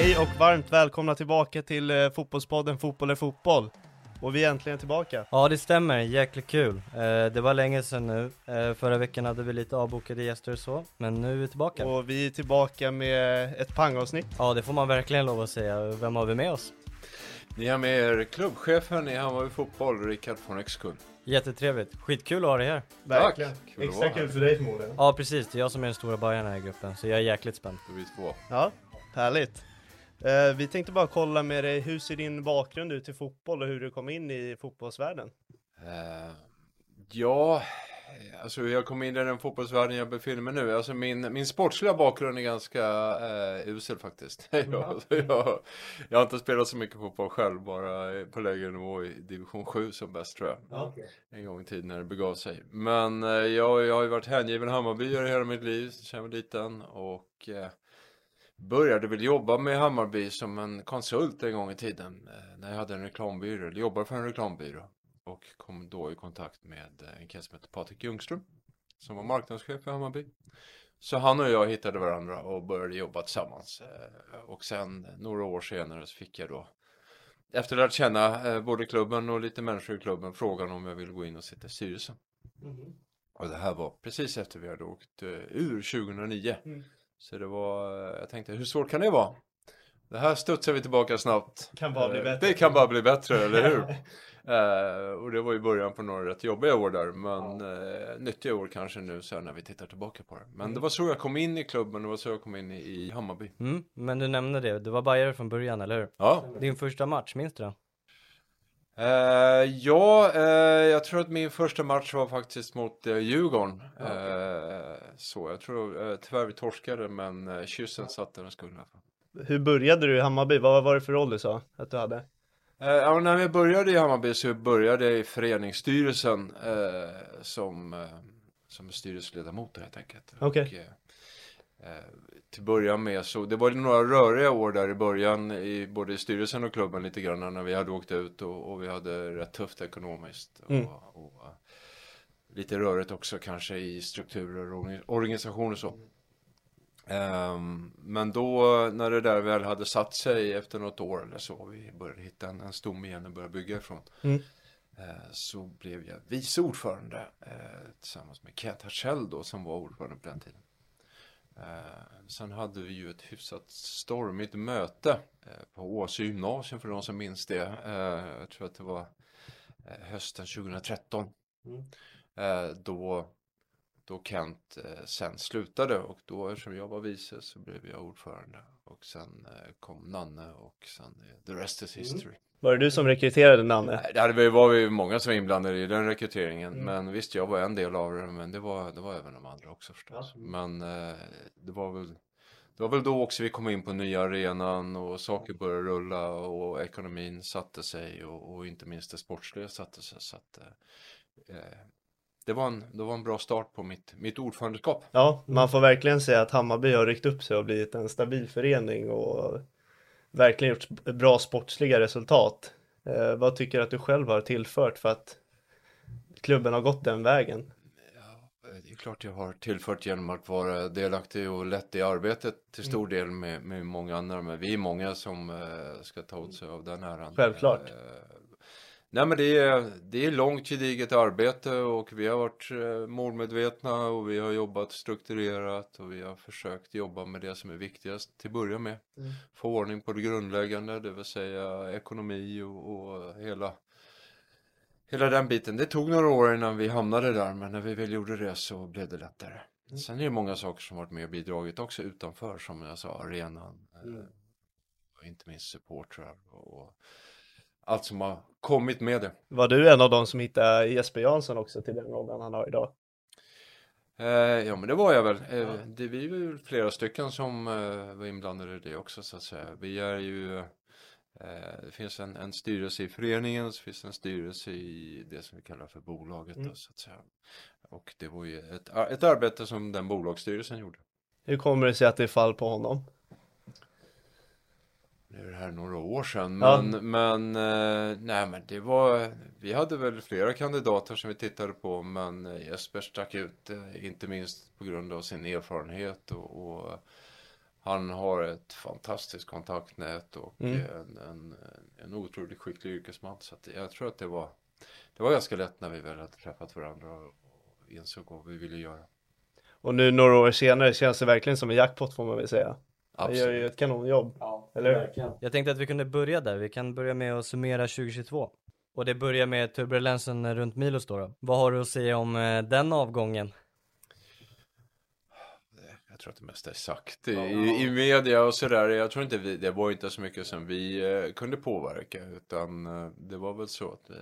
Hej och varmt välkomna tillbaka till eh, Fotbollspodden Fotboll är fotboll. Och vi är äntligen tillbaka. Ja det stämmer, jäkligt kul. Eh, det var länge sedan nu. Eh, förra veckan hade vi lite avbokade gäster och så, men nu är vi tillbaka. Och vi är tillbaka med ett pangavsnitt. Ja det får man verkligen lov att säga. Vem har vi med oss? Ni har med er klubbchefen i Hammarby Fotboll, Rickard von Exkull. Jättetrevligt. Skitkul att ha dig här. Verkligen. Kul att Extra vara kul här. för dig förmodligen. Ja precis, det är jag som är den stora bajaren här i gruppen, så jag är jäkligt spänd. Då är vi två. Ja, härligt. Eh, vi tänkte bara kolla med dig, hur ser din bakgrund ut i fotboll och hur du kom in i fotbollsvärlden? Eh, ja, alltså hur jag kom in i den fotbollsvärlden jag befinner mig nu. Alltså min, min sportsliga bakgrund är ganska eh, usel faktiskt. jag, jag, jag har inte spelat så mycket fotboll själv, bara på lägre nivå i division 7 som bäst tror jag. En gång i tiden när det begav sig. Men eh, jag, jag har ju varit hängiven Hammarbyare hela mitt liv, sedan jag var liten. Och eh, började väl jobba med Hammarby som en konsult en gång i tiden. Eh, när jag hade en reklambyrå, eller jobbade för en reklambyrå. Och kom då i kontakt med eh, en kille som heter Patrik Ljungström. Som var marknadschef för Hammarby. Så han och jag hittade varandra och började jobba tillsammans. Eh, Och sen några år senare så fick jag då efter att känna både klubben och lite människor i klubben frågan om jag ville gå in och sitta i styrelsen. Och det här var precis efter vi hade åkt ur 2009. Mm. Så det var, jag tänkte hur svårt kan det vara? Det här studsar vi tillbaka snabbt. Kan bara bli Eh, bättre. Det kan bara bli bättre, eller hur? Eh, och det var i början på några rätt jobbiga år där, men eh, nyttiga år kanske nu sen när vi tittar tillbaka på det. Men Mm. det var så jag kom in i klubben, det var så jag kom in i, i Hammarby. Mm, men du nämnde det, du var bajare från början, eller hur? Ja, Din första match, minns du den? Eh, ja, eh, jag tror att min första match var faktiskt mot eh, Djurgården. Eh, så jag tror eh, tyvärr vi torskade men eh, kyssen satt där den fall. Hur började du i Hammarby? Vad var det för roll du sa att du hade? Ja, när jag började i Hammarby så började jag i föreningsstyrelsen som, som styrelseledamot helt enkelt. Okej. Och, till början med så, det var några röriga år där i början i både i styrelsen och klubben lite grann när vi hade åkt ut och, och vi hade rätt tufft ekonomiskt. Och, Mm. och, eh, lite rörigt också kanske i strukturer och orga- organisation och så. Ehm, men då när det där väl hade satt sig efter något år eller så, vi började hitta en, en stomme igen och börja bygga ifrån. Mm. eh, Så blev jag vice ordförande eh, tillsammans med Kent Hartzell då som var ordförande på den tiden. Eh, sen hade vi ju ett hyfsat stormigt möte eh, på Åsö gymnasium för de som minns det. Eh, jag tror att det var hösten 2013. Eh, då, då Kent sen slutade och då eftersom jag var vice så blev jag ordförande. Och sen kom Nanne och sen the rest is history. Var det du som rekryterade Nanne? Nej, Det var vi många som var inblandade i den rekryteringen. Men visst, jag var en del av det. Men det var, det var även de andra också förstås. Men eh, det var väl det var väl då också vi kom in på nya arenan och saker började rulla och ekonomin satte sig och, och inte minst det sportsliga satte sig. Så att, eh, eh, det, var en, det var en bra start på mitt, mitt ordförandeskap. Ja, man får verkligen säga att Hammarby har ryckt upp sig och blivit en stabil förening och verkligen gjort bra sportsliga resultat. Eh, vad tycker du att du själv har tillfört för att klubben har gått den vägen? Det är klart jag har tillfört genom att vara delaktig och lätt i arbetet till stor Mm. del med, med många andra. Men vi är många som eh, ska ta åt sig av den äran. Självklart. Eh, nej men det är, det är långt gediget arbete och vi har varit eh, målmedvetna och vi har jobbat strukturerat och vi har försökt jobba med det som är viktigast till att börja med. Mm. Få ordning på det grundläggande, det vill säga ekonomi och, och hela Hela den biten. Det tog några år innan vi hamnade där men när vi väl gjorde det så blev det lättare. Sen är det många saker som varit med och bidragit också utanför som jag sa, arenan. eh, Och inte minst supportrar och allt som har kommit med det. Var du en av de som hittade Jesper Jansson också till den rollen han har idag? Eh, ja men det var jag väl. Eh, det, vi är väl flera stycken som eh, var inblandade i det också så att säga. Vi är ju eh, det finns en, en styrelse i föreningen och så finns en styrelse i det som vi kallar för bolaget då, så att säga. Och det var ju ett, ett arbete som den bolagsstyrelsen gjorde. Hur kommer det sig att det fall på honom? Nu är det här några år sedan Ja. men, men eh, nej men det var Vi hade väl flera kandidater som vi tittade på men eh, Jesper stack ut eh, inte minst på grund av sin erfarenhet och, och han har ett fantastiskt kontaktnät och Mm. en, en, en otroligt skicklig yrkesman så jag tror att det var Det var ganska lätt när vi väl hade träffat varandra och insåg vad vi ville göra. Och nu några år senare känns det verkligen som en jackpot får man väl säga. Han gör ju Absolut. ett kanonjobb. Eller hur? Jag tänkte att vi kunde börja där, vi kan börja med att summera 2022. Och det börjar med turbulensen runt Milos då, då. Vad har du att säga om eh, den avgången? Jag tror att det mesta är sagt i, i media och sådär. Jag tror inte vi, det var inte så mycket som vi eh, kunde påverka utan eh, det var väl så att eh,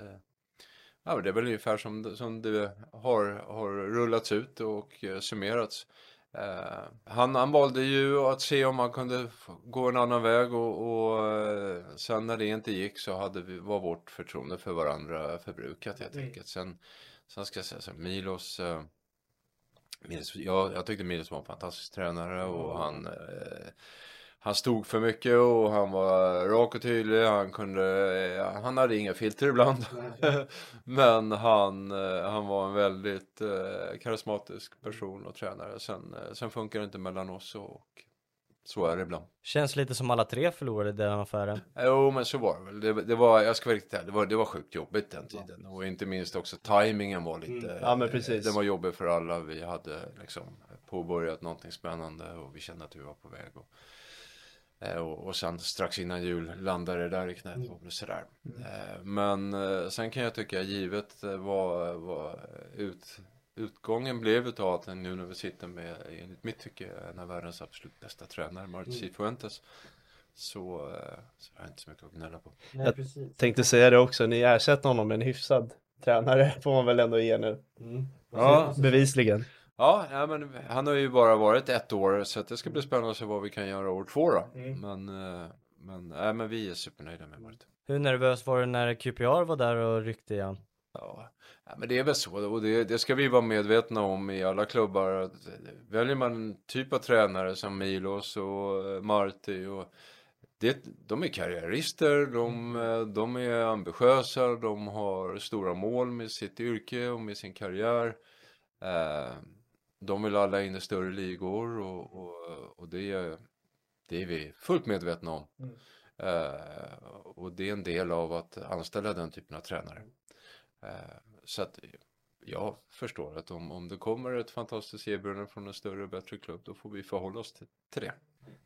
ja, det är väl ungefär som, som det har, har rullats ut och eh, summerats. Eh, han, han valde ju att se om han kunde gå en annan väg och, och eh, sen när det inte gick så hade vi, var vårt förtroende för varandra förbrukat helt enkelt. Sen, sen ska jag säga så Milos eh, Milos, jag, jag tyckte Milos var en fantastisk tränare och han, eh, han stod för mycket och han var rak och tydlig. Han kunde, eh, han hade inga filter ibland. Men han, eh, han var en väldigt eh, karismatisk person och tränare. Sen, sen funkar det inte mellan oss och så är det ibland. Känns lite som alla tre förlorade den affären. Jo men så var det väl. Det, det var, jag ska vara riktigt det var, det var sjukt jobbigt den tiden. Och inte minst också tajmingen var lite, Ja, men precis. den var jobbig för alla. Vi hade liksom påbörjat någonting spännande och vi kände att vi var på väg. Och, och, och sen strax innan jul landade det där i knät och sådär. Eh, Men eh, sen kan jag tycka givet eh, vad, vad ut, utgången blev utav att nu när vi sitter med, enligt mitt tycke, en av världens absolut bästa tränare, Martin Cifuentes. Så, eh, så har jag inte så mycket att gnälla på. Jag tänkte säga det också, ni ersätter honom med en hyfsad tränare får man väl ändå ge nu. Ja, Bevisligen. Ja, ja men han har ju bara varit ett år så att det ska bli spännande att se vad vi kan göra år två då. Men, eh, men, nej, men vi är supernöjda med Martin. Hur nervös var du när QPR var där och ryckte igen? Ja, ja, men det är väl så och det, det ska vi vara medvetna om i alla klubbar. Väljer man en typ av tränare som Milos och eh, Marti och det, de är karriärister, de, eh, de är ambitiösa, de har stora mål med sitt yrke och med sin karriär. De vill alla in i större ligor och, och, och det, är, det är vi fullt medvetna om. Eh, och det är en del av att anställa den typen av tränare. Eh, så att jag förstår att om, om det kommer ett fantastiskt erbjudande från en större och bättre klubb då får vi förhålla oss till, till det.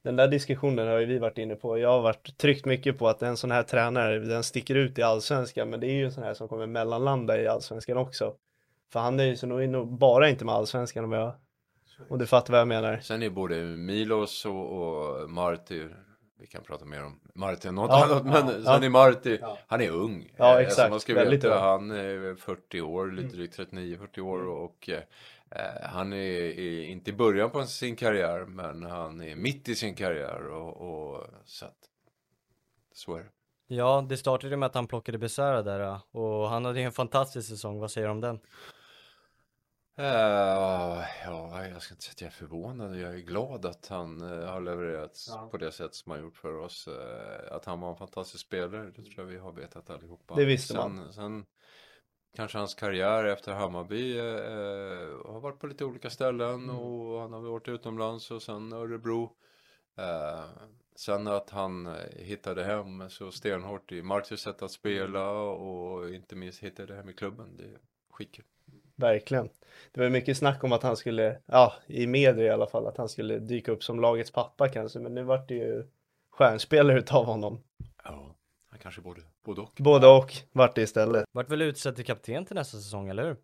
Den där diskussionen har ju vi varit inne på. Jag har varit tryckt mycket på att en sån här tränare, den sticker ut i allsvenskan, men det är ju en sån här som kommer mellanlanda i allsvenskan också. För han är ju så nog, nog bara inte med allsvenskan om jag, om du fattar vad jag menar. Sen är både Milos och, och Marti vi kan prata mer om Marti än något Ja, annat men ja, sen ja. är Marti, han är ung. Ja, Eh, exakt. man ska Väldigt veta, ung. Mm. han är 40 år, lite drygt 39-40 år och eh, Eh, han är, är inte i början på sin karriär, men han är mitt i sin karriär och, och så att så är det. Ja, det startade med att han plockade Besara där och han hade ju en fantastisk säsong. Vad säger du om den? Uh, ja, jag ska inte säga att jag är förvånad. Jag är glad att han uh, har levererat ja. på det sätt som han gjort för oss. Uh, att han var en fantastisk spelare, det tror jag vi har vetat allihopa. Det visste sen, man. Sen kanske hans karriär efter Hammarby har varit på lite olika ställen mm. och han har varit utomlands och sen Örebro. sen att han hittade hem så stenhårt i Marcus sätt att spela och inte minst hittade hem i klubben. Det är skitkul. Verkligen. Det var mycket snack om att han skulle, ja i media i alla fall, att han skulle dyka upp som lagets pappa kanske, men nu vart det ju stjärnspelare utav honom. Ja, han kanske både, både och. Både och vart det istället. Vart väl utsedd till kapten till nästa säsong, eller hur?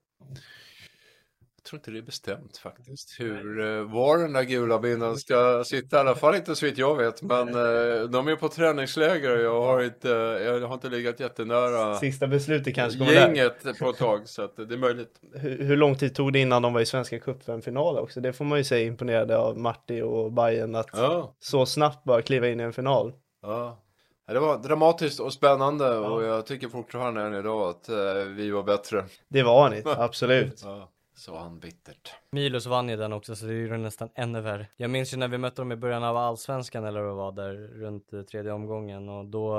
Tror inte det är bestämt faktiskt. Hur, eh, var den där gula bindeln ska sitta, i alla fall inte så vitt jag vet. Men eh, de är på träningsläger och jag har inte, jag har inte legat jättenära Sista beslutet kanske kommer gänget där. på ett tag. Så att det är möjligt. Hur, hur lång tid tog det innan de var i Svenska cupen-final också? Det får man ju säga imponerade av Marti och Bayern att ja. så snabbt bara kliva in i en final. Ja. Det var dramatiskt och spännande ja. och jag tycker fortfarande än idag att eh, vi var bättre. Det var ni, absolut. ja. Sa han bittert. Milos vann ju den också så det är ju nästan ännu värre. Jag minns ju när vi mötte dem i början av allsvenskan eller vad det var där runt eh, tredje omgången och då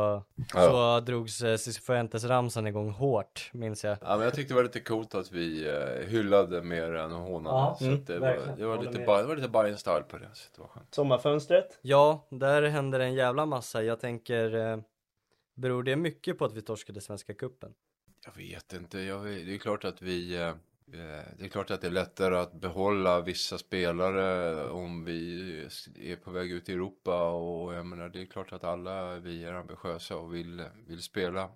ja. så drogs eh, Cifuentes ramsan igång hårt minns jag. Ja men jag tyckte det var lite coolt att vi eh, hyllade mer än hånade. Ja, så mm, det, var, det, var lite, det var lite Bayern style på det. Så det var skönt. Sommarfönstret? Ja, där hände det en jävla massa. Jag tänker eh, Beror det mycket på att vi torskade Svenska Kuppen? Jag vet inte. Jag, det är klart att vi Eh, Eh, det är klart att det är lättare att behålla vissa spelare om vi är på väg ut i Europa och jag menar det är klart att alla vi är ambitiösa och vill, vill spela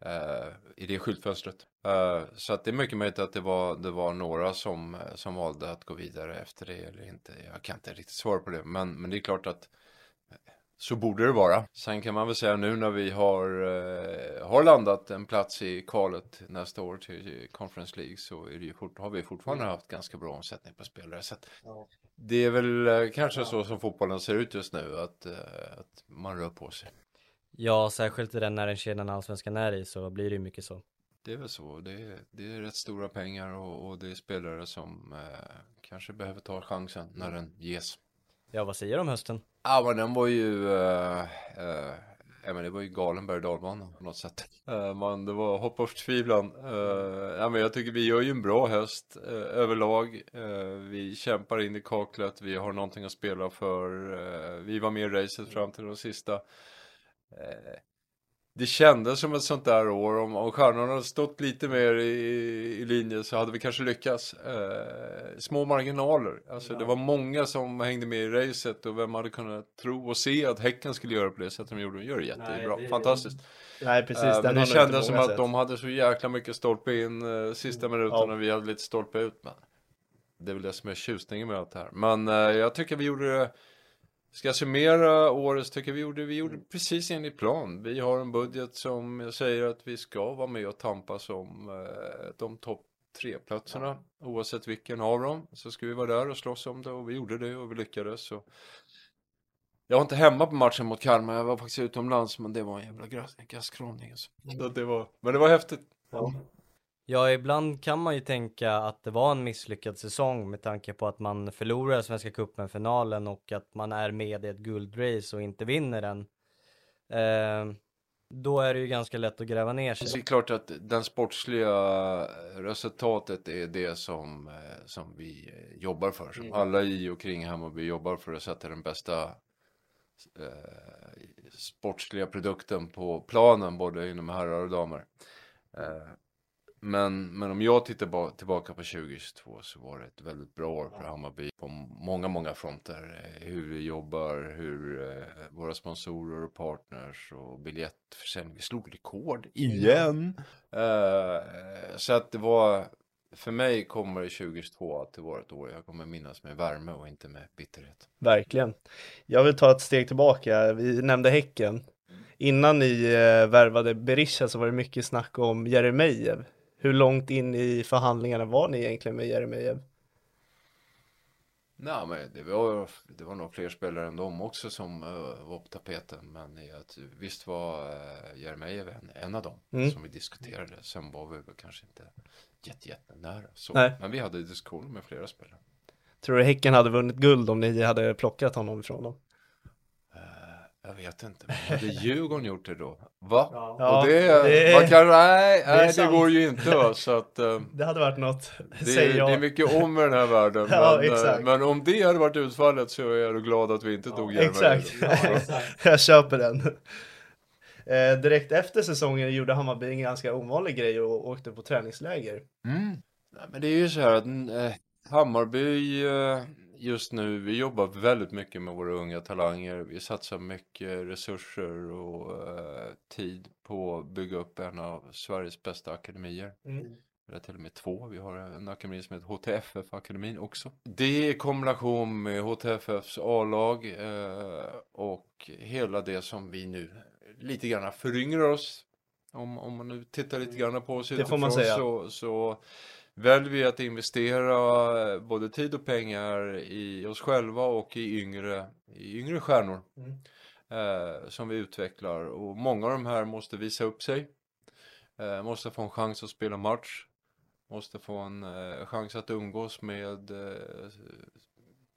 eh, i det skyltfönstret. Eh, så att det är mycket möjligt att det var, det var några som, som valde att gå vidare efter det eller inte. Jag kan inte riktigt svara på det men, men det är klart att så borde det vara. Sen kan man väl säga nu när vi har, eh, har landat en plats i kvalet nästa år till Conference League så är det ju fort, har vi fortfarande mm. haft ganska bra omsättning på spelare. Så ja. Det är väl eh, kanske så som fotbollen ser ut just nu, att, eh, att man rör på sig. Ja, särskilt i den näringskedjan allsvenskan är i så blir det ju mycket så. Det är väl så. Det är, det är rätt stora pengar och, och det är spelare som eh, kanske behöver ta chansen när den ges. Ja, vad säger du om hösten? Ja, men den var ju... Uh, uh, ja, men det var ju galen berg dalbana på något sätt. Uh, man, det var hopp och förtvivlan. Uh, ja, men jag tycker vi gör ju en bra höst uh, överlag. vi kämpar in i kaklet, vi har någonting att spela för. vi var med i racet fram till de sista det kändes som ett sånt där år. Om, om stjärnorna hade stått lite mer i, i linje så hade vi kanske lyckats. Eh, små marginaler. Alltså ja. det var många som hängde med i racet och vem hade kunnat tro och se att Häcken skulle göra på det sättet de gjorde. De gör det jättebra. Nej, det... Fantastiskt. Nej precis. Eh, men det kändes som att de hade så jäkla mycket stolpe in eh, sista mm. minuterna ja. och vi hade lite stolpe ut. Men det är väl det som är tjusningen med allt det här. Men eh, jag tycker vi gjorde det Ska jag summera årets tycker vi gjorde, vi gjorde mm. precis enligt plan. Vi har en budget som jag säger att vi ska vara med och tampas om eh, de topp tre platserna oavsett vilken av dem. Så ska vi vara där och slåss om det och vi gjorde det och vi lyckades. Så. Jag var inte hemma på matchen mot Kalmar, jag var faktiskt utomlands men det var en jävla gastkramning alltså. Mm. det var, men det var häftigt. Ja. Ja, ibland kan man ju tänka att det var en misslyckad säsong med tanke på att man förlorar Svenska cupen-finalen och att man är med i ett guldrace och inte vinner den. Eh, då är det ju ganska lätt att gräva ner sig. Det är klart att den sportsliga resultatet är det som, eh, som vi jobbar för. Som mm. alla i och kring Hammarby jobbar för att sätta den bästa eh, sportsliga produkten på planen både inom herrar och damer. Eh, men, men om jag tittar tillbaka på 2022 så var det ett väldigt bra år för Hammarby på många, många fronter. Eh, hur vi jobbar, hur eh, våra sponsorer och partners och biljettförsäljning. Vi slog rekord igen! Uh, så att det var, för mig kommer 2022 att det var ett år jag kommer minnas med värme och inte med bitterhet. Verkligen. Jag vill ta ett steg tillbaka. Vi nämnde Häcken. Innan ni värvade Berisha så var det mycket snack om Jeremejeff hur långt in i förhandlingarna var ni egentligen med Jeremejeff? Nej men det var, det var nog fler spelare än dem också som uh, var på tapeten. Men att, visst var uh, Jeremejeff en, en av dem Mm. som vi diskuterade. Sen var vi väl kanske inte jätte, jättenära så. Nej. Men vi hade diskussioner med flera spelare. Tror du Häcken hade vunnit guld om ni hade plockat honom ifrån dem? Jag vet inte, men hade Djurgården gjort det då? Va? Ja, och det, det- man kan, nej, är nej det går ju inte va? Så att eh, Det hade varit något, det, säger jag. det är mycket om i den här världen. Ja, men, eh, exakt. men om det hade varit utfallet så är jag glad att vi inte tog Jeremejeff. Exakt, jag köper den. Eh, direkt efter säsongen gjorde Hammarby en ganska ovanlig grej och åkte på träningsläger. Mm. Nej, men det är ju så här att eh, Hammarby eh, just nu, vi jobbar väldigt mycket med våra unga talanger. Vi satsar mycket resurser och eh, tid på att bygga upp en av Sveriges bästa akademier. Mm. Eller till och med två. Vi har en akademi som heter HTFF-akademin också. Det i kombination med HTFFs A-lag eh, och hela det som vi nu lite grann föryngrar oss. Om, om man nu tittar lite grann på oss Det får man utifrån säga. Så, så väljer vi att investera eh, både tid och pengar i oss själva och i yngre, i yngre stjärnor. Mm. Eh, som vi utvecklar och många av de här måste visa upp sig. Eh, måste få en chans att spela match. Måste få en eh, chans att umgås med eh,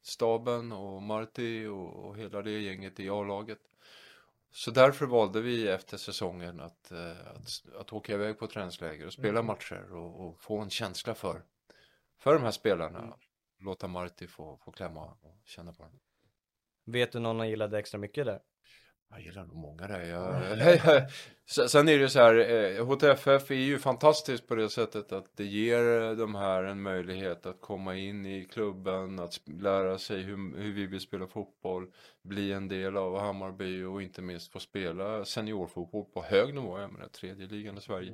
staben och Marti och, och hela det gänget i A-laget. Så därför valde vi efter säsongen att, eh, att, att åka iväg på träningsläger och spela matcher och, och få en känsla för, för de här spelarna. Låta Marti få, få klämma och känna på dem. Vet du någon han gillade extra mycket där? Jag gillar nog många där. Jag... Sen är det ju så här, eh, HTFF är ju fantastiskt på det sättet att det ger eh, de här en möjlighet att komma in i klubben, att lära sig hur, hur vi vill spela fotboll, bli en del av Hammarby och inte minst få spela seniorfotboll på hög nivå, jag menar tredje ligan i Sverige.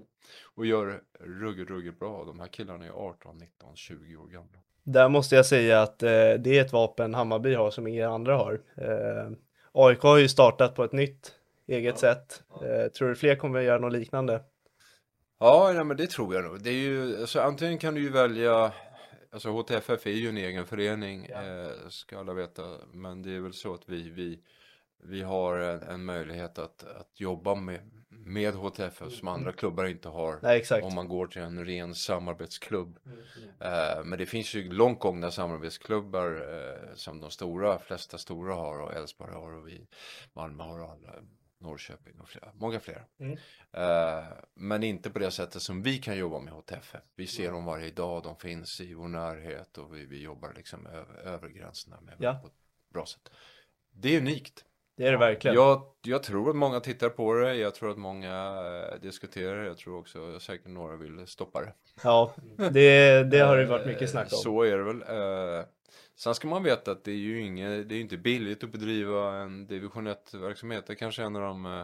Och gör ruggigt, ruggigt bra. De här killarna är 18, 19, 20 år gamla. Där måste jag säga att eh, det är ett vapen Hammarby har som inga andra har. Eh, AIK har ju startat på ett nytt eget sätt. Eh, tror du fler kommer att göra något liknande? Ja, nej, men det tror jag nog. Det är ju, alltså, antingen kan du ju välja, alltså HTFF är ju en egen förening, eh, ska alla veta, men det är väl så att vi, vi, vi har en, en möjlighet att, att jobba med, med HTFF som andra klubbar inte har. Nej. Om man går till en ren samarbetsklubb. Eh, men det finns ju långt gångna samarbetsklubbar eh, som de stora, flesta stora har och Elfsborg har och vi, Malmö har och alla, Norrköping och flera, många fler. Mm. Eh, men inte på det sättet som vi kan jobba med HTFF. Vi ser dem varje dag, de finns i vår närhet och vi, vi jobbar liksom över, över gränserna med Ja. på ett bra sätt. Det är unikt. Det är det verkligen. Jag, jag tror att många tittar på det, jag tror att många eh, diskuterar det, jag tror också säkert några vill stoppa det. Ja, det, det har det varit mycket snack om. Så är det väl. Eh, sen ska man veta att det är ju inget, det är inte billigt att bedriva en division 1-verksamhet. Det kanske är en av de eh,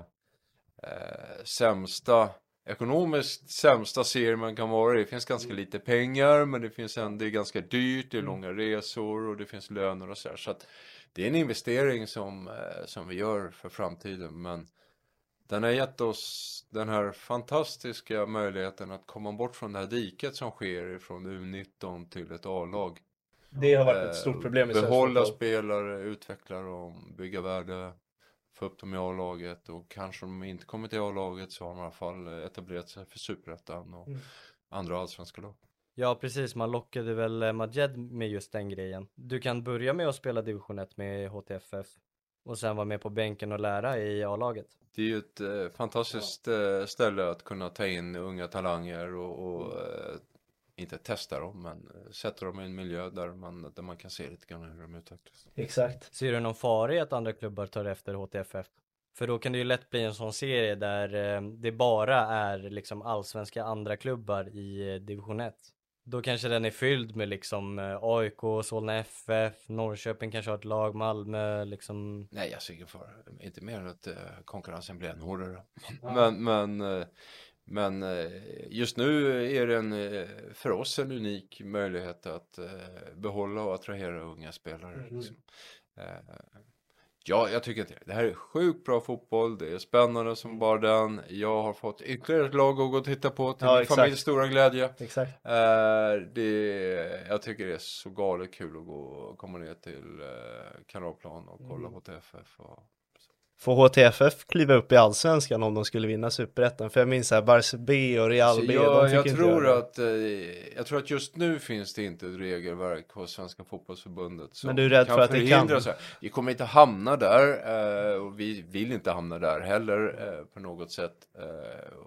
eh, sämsta, ekonomiskt sämsta serier man kan vara i. Det finns ganska lite pengar, men det finns en, det är ganska dyrt, det är långa resor och det finns löner och så här. Så att det är en investering som, eh, som vi gör för framtiden, men den har gett oss den här fantastiska möjligheten att komma bort från det här diket som sker från U19 till ett A-lag. Det har varit ett Eh, stort problem i Behålla spelare, utveckla dem, bygga värde, få upp dem i A-laget och kanske om de inte kommer till A-laget så har de i alla fall etablerat sig för Superettan och Mm. andra allsvenska lag. Ja precis, man lockade väl eh, Majed med just den grejen. Du kan börja med att spela division 1 med HTFF och sen vara med på bänken och lära i A-laget. Det är ju ett eh, fantastiskt eh, ställe att kunna ta in unga talanger och, och Mm. eh, inte testa dem men eh, sätta dem i en miljö där man, där man kan se lite grann hur de utvecklas. Exakt. Ser du någon fara i att andra klubbar tar efter HTFF? För då kan det ju lätt bli en sån serie där eh, det bara är liksom allsvenska andra klubbar i division 1. Då kanske den är fylld med liksom eh, AIK, Solna FF, Norrköping kanske har ett lag, Malmö liksom. Nej, jag ser ingen fara. Inte mer än att eh, konkurrensen blir än hårdare. Men, men, eh, men just nu är det en, för oss en unik möjlighet att eh, behålla och attrahera unga spelare. Liksom. Ja, jag tycker inte det. Här är sjukt bra fotboll. Det är spännande som bara den. Jag har fått ytterligare ett lag att gå och titta på till Ja, min familjs stora glädje. Exakt. Eh, det, jag tycker det är så galet kul att gå och komma ner till eh, kanalplan och kolla Mm. på TFF. Och, Får HTFF kliva upp i allsvenskan om de skulle vinna superettan? För jag minns här, Barca B och Real B, de jag, jag, tror att, eh, jag tror att just nu finns det inte ett regelverk hos Svenska fotbollsförbundet som Men du är rädd kan för att det kan? så här. Vi kommer inte hamna där eh, och vi vill inte hamna där heller eh, på något sätt.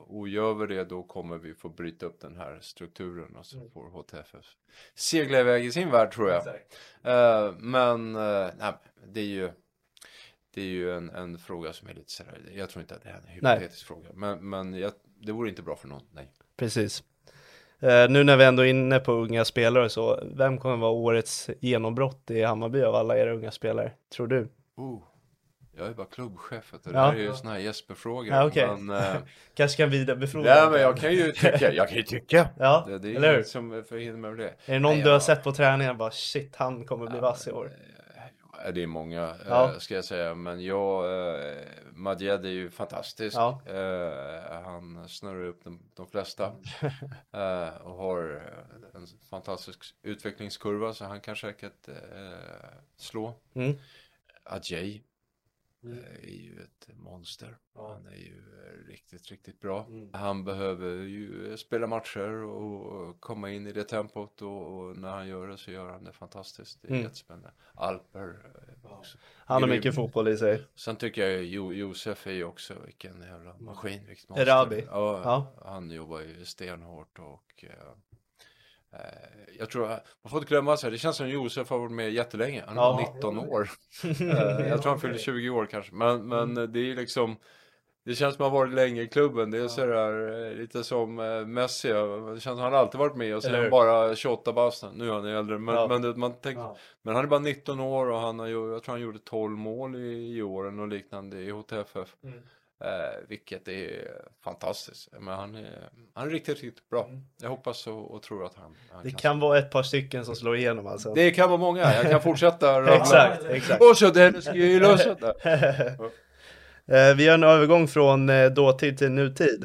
Och gör vi det då kommer vi få bryta upp den här strukturen och så Mm. får HTFF segla iväg i sin värld tror jag. Men nej, det är ju det är ju en, en fråga som är lite sådär, jag tror inte att det är en hypotetisk fråga. Men, men jag, det vore inte bra för någon, nej. Precis. Eh, nu när vi ändå är inne på unga spelare så, vem kommer vara årets genombrott i Hammarby av alla era unga spelare? Tror du? Oh, jag är bara klubbchef, det Ja. är ju såna här Jesper-frågor. Ja, okej. Men, eh, Kanske kan vidarebefordra? nej, men jag kan ju tycka, jag kan ju tycka. Ja, Det, det är eller hur? som förhindrar mig det. Är det någon Nej, du har jag- sett på träningen bara shit, han kommer bli vass i år? Eh, Det är många, Ja. eh, ska jag säga. Men jag, eh, Madjed är ju fantastisk. Ja. Eh, han snurrar upp de, de flesta. och har en fantastisk utvecklingskurva. Så han kan säkert slå. Mm. Ajay eh, är ju ett monster. Han är ju eh, riktigt, riktigt bra. Han behöver ju eh, spela matcher och komma in i det tempot och, och när han gör det så gör han det fantastiskt. Det är Mm. jättespännande. Alper också. Han har mycket fotboll i sig. Sen tycker jag jo, Josef är ju också vilken jävla maskin, vilket Erabi. Ja, Ja. han jobbar ju stenhårt och jag tror, man får inte glömma sig, det känns som Josef har varit med jättelänge. Han är Ja. bara 19 år. Eh, jag tror han fyller 20 år kanske. Men, men Mm. det är liksom det känns som att han har varit länge i klubben. Det är sådär eh, lite som eh, Messi. Det känns som att han alltid varit med och sen är han bara 28 bast. Nu är han äldre. Men, Ja. men, man tänker, men han är bara 19 år och han har jag tror han gjorde 12 mål i, i åren och liknande i HTFF. Mm. Eh, vilket är fantastiskt. Men han är, han är riktigt, riktigt bra. Jag hoppas och, och tror att han, han Mm. Det kan vara ett par stycken som slår igenom alltså. Det kan vara många. Jag kan fortsätta. Exakt, exakt. Och så Dennis Gyllos. Eh, Vi gör en övergång från eh, dåtid till nutid.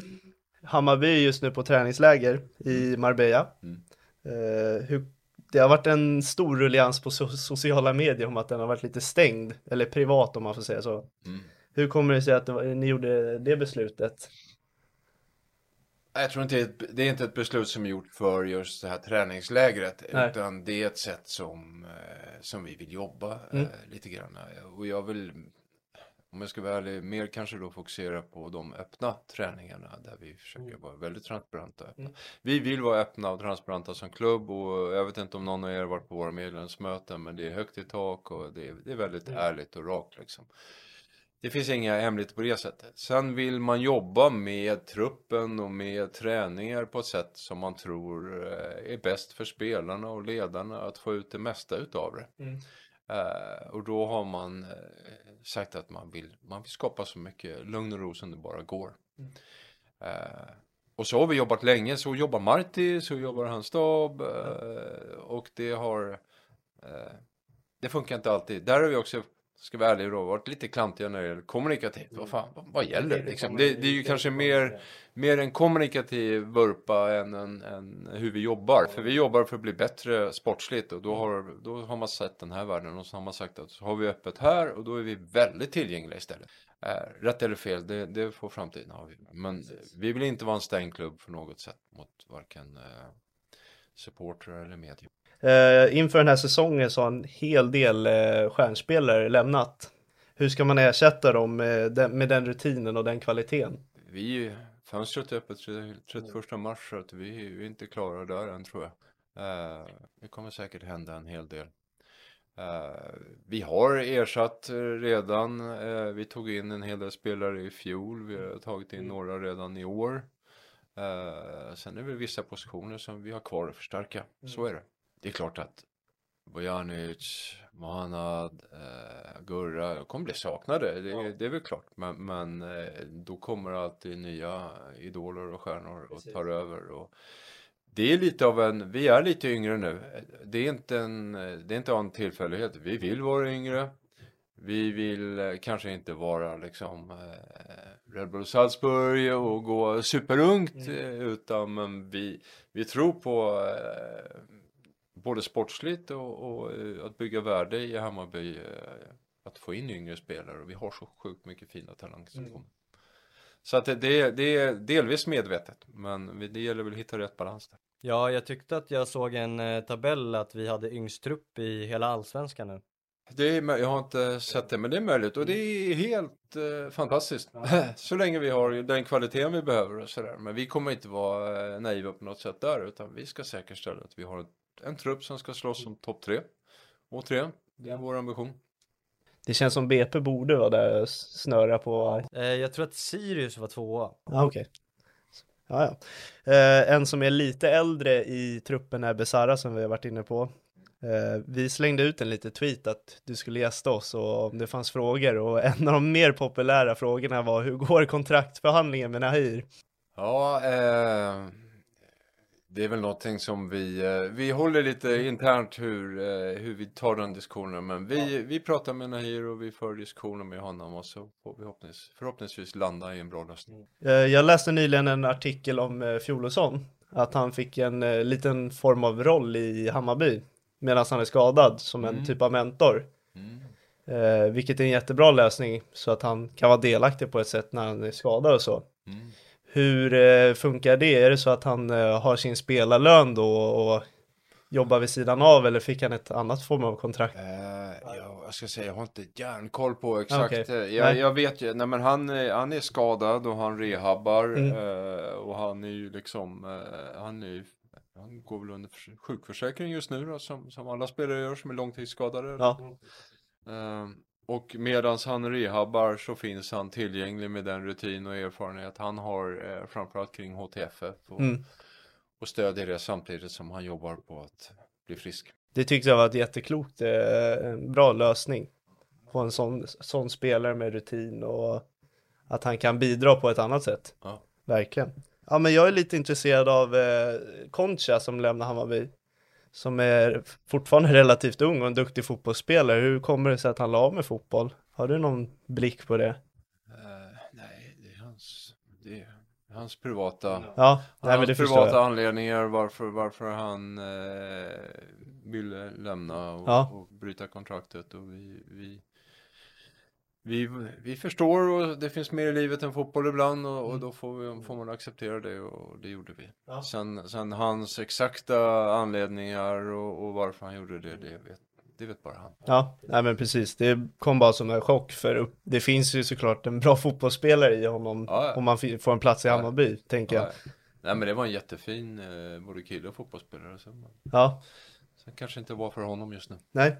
Hammarby är just nu på träningsläger i Marbella. Mm. Eh, hur, det har varit en stor rullians på so sociala medier om att den har varit lite stängd, eller privat om man får säga så. Mm. Hur kommer det sig att det var, ni gjorde det beslutet? Jag tror inte det är- inte ett beslut som är gjort för just det här träningslägret. Nej. Utan det är ett sätt som, eh, som vi vill jobba Mm. eh, lite grann. Och jag vill, om jag ska vara ärlig, mer kanske då fokusera på de öppna träningarna. Där vi försöker vara väldigt transparenta. Mm. Vi vill vara öppna och transparenta som klubb. Och jag vet inte om någon av er har varit på våra medlemsmöten. Men det är högt i tak och det är, det är väldigt ärligt och rakt liksom. Det finns inga hemligheter på det sättet. Sen vill man jobba med truppen och med träningar på ett sätt som man tror eh, är bäst för spelarna och ledarna att få ut det mesta utav det. Mm. Eh, och då har man eh, sagt att man vill, man vill skapa så mycket lugn och ro som det bara går. Eh, och så har vi jobbat länge, så jobbar Marti, så jobbar hans stab och det har det funkar inte alltid. Där har vi också, ska vara ärlig då, varit lite klantiga när det gäller kommunikativt. Vad fan, vad, vad gäller liksom? det? Det är ju kanske mer, mer en kommunikativ vurpa än, en, än hur vi jobbar. För vi jobbar för att bli bättre sportsligt och då har, då har man sett den här världen och så har man sagt att så har vi öppet här och då är vi väldigt tillgängliga istället. Eh, rätt eller fel, det, det får framtiden avgöra. Men vi vill inte vara en stängd klubb för något sätt mot varken eh, supportrar eller media. Eh, inför den här säsongen så har en hel del eh, stjärnspelare lämnat. Hur ska man ersätta dem med den, med den rutinen och den kvaliteten? Vi, fönstret är öppet till 31 mars så att vi är inte klara där än tror jag. Eh, det kommer säkert hända en hel del. Eh, vi har ersatt eh, redan, eh, vi tog in en hel del spelare i fjol, vi har tagit in några redan i år. Eh, sen är det vissa positioner som vi har kvar att förstärka, så är det. Det är klart att Bojanic, Mohanad, eh, Gurra kommer bli saknade, det, det är väl klart. Men, men eh, då kommer alltid nya idoler och stjärnor och tar över. Och det är lite av en, vi är lite yngre nu. Det är inte en, det är inte en tillfällighet. Vi vill vara yngre. vi vill eh, kanske inte vara liksom eh, Red Bull Salzburg och gå superungt eh, utan men vi, vi tror på både sportsligt och, och eh, att bygga värde i Hammarby. Eh, att få in yngre spelare och vi har så sjukt mycket fina talanger som kommer. Så att det, det, är delvis medvetet men det gäller väl att hitta rätt balans där. Ja, jag tyckte att jag såg en eh, tabell att vi hade yngst trupp i hela allsvenskan nu. Det är, jag har inte sett det, men det är möjligt och det är helt eh, fantastiskt. Så länge vi har den kvaliteten vi behöver och sådär. Men vi kommer inte vara naiva på något sätt där, utan vi ska säkerställa att vi har en, en trupp som ska slåss om topp tre. Återigen, det är vår ambition. Det känns som BP borde vara där och snöra på. Eh, jag tror att Sirius var tvåa. Ja, okej. Ja, ja. Eh, en som är lite äldre i truppen är Besara som vi har varit inne på. Eh, vi slängde ut en liten tweet att du skulle gästa oss och om det fanns frågor och en av de mer populära frågorna var hur går kontraktförhandlingen med Nahir? Ja, eh, det är väl någonting som vi, eh, vi håller lite internt hur, eh, hur vi tar den diskussionen. Men vi, vi pratar med Nahir och vi för diskussioner med honom och så får vi förhoppningsvis, förhoppningsvis landa i en bra lösning. Eh, jag läste nyligen en artikel om Fjolosson, att han fick en liten form av roll i Hammarby medan han är skadad som en Mm. typ av mentor. Mm. Vilket är en jättebra lösning så att han kan vara delaktig på ett sätt när han är skadad och så. Mm. Hur eh, funkar det? Är det så att han eh, har sin spelarlön då och jobbar vid sidan av eller fick han ett annat form av kontrakt? Eh, ja, jag ska säga, jag har inte järnkoll på exakt. Eh, Jag, jag vet ju, nej men han, är- han är skadad och han rehabbar Mm. och han är ju liksom, han är ju, han går väl under förs- sjukförsäkring just nu då, som, som alla spelare gör som är långtidsskadade. Ja, och medans han rehabbar så finns han tillgänglig med den rutin och erfarenhet han har eh, framförallt kring HTFF och, mm. och stödjer det samtidigt som han jobbar på att bli frisk. Det tyckte jag var ett jätteklokt, eh, bra lösning på en sån, sån spelare med rutin och att han kan bidra på ett annat sätt. Ja. Verkligen. Ja, men jag är lite intresserad av eh, Concha som lämnar Hammarby. Som är fortfarande relativt ung och en duktig fotbollsspelare. Hur kommer det sig att han la av med fotboll? Har du någon blick på det? Eh, nej, det är hans, det är hans privata, Ja, nej, hans privata anledningar varför, varför han eh, ville lämna och, Ja. och bryta kontraktet och vi, vi vi, vi förstår och det finns mer i livet än fotboll ibland och, och då får, vi, får man acceptera det och det gjorde vi. Mm. Ja. Sen, sen hans exakta anledningar och, och varför han gjorde det, det vet, det vet bara han. Ja, nej men precis. Det kom bara som en chock för det finns ju såklart en bra fotbollsspelare i honom Ja, ja. om man får en plats i. Hammarby, tänker jag. Nej, men det var en jättefin eh, både kille och fotbollsspelare. Så, Ja, sen kanske inte var för honom just nu. nej.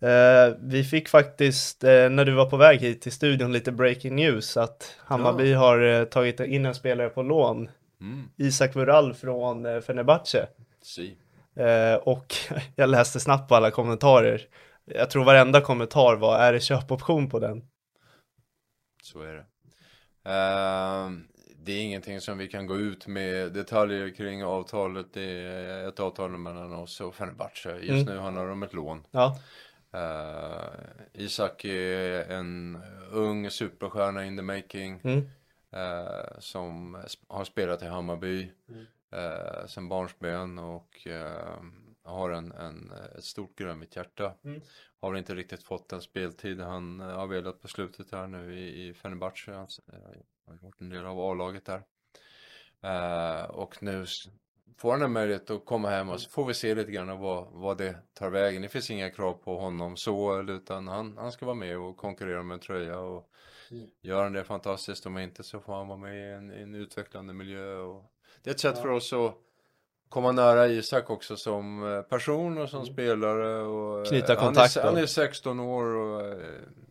Eh, vi fick faktiskt, eh, när du var på väg hit till studion, lite breaking news att Hammarby har eh, tagit in en spelare på lån. Mm, Isak Vural från eh, Fenerbahce. si. Eh, och jag läste snabbt på alla kommentarer. Jag tror varenda kommentar var, är det köpoption på den? Så är det. Ehm, det är ingenting som vi kan gå ut med detaljer kring avtalet. Det är ett avtal mellan oss och Fenerbahce. Just Mm. nu handlar det om ett lån. Ja, Uh, Isak är en ung superstjärna in the making. mm. eh, som har spelat i Hammarby eh, sen barnsben och eh, har en, en, ett stort grönt hjärta. Mm. Har inte riktigt fått den speltid han har velat på slutet här nu i, i Fenerbahce. Han s- eh, har gjort en del av A-laget där. Och nu får han en möjlighet att komma hem och så får vi se lite grann vad, vad det tar vägen. Det finns inga krav på honom så, utan han, han ska vara med och konkurrera med en tröja. Och gör han det fantastiskt, om inte så får han vara med i en, i en utvecklande miljö. Och det är ett sätt för oss att komma nära Isak också som eh, person och som spelare. Och, eh, Knyta han kontakt är, då. han är 16 år och eh,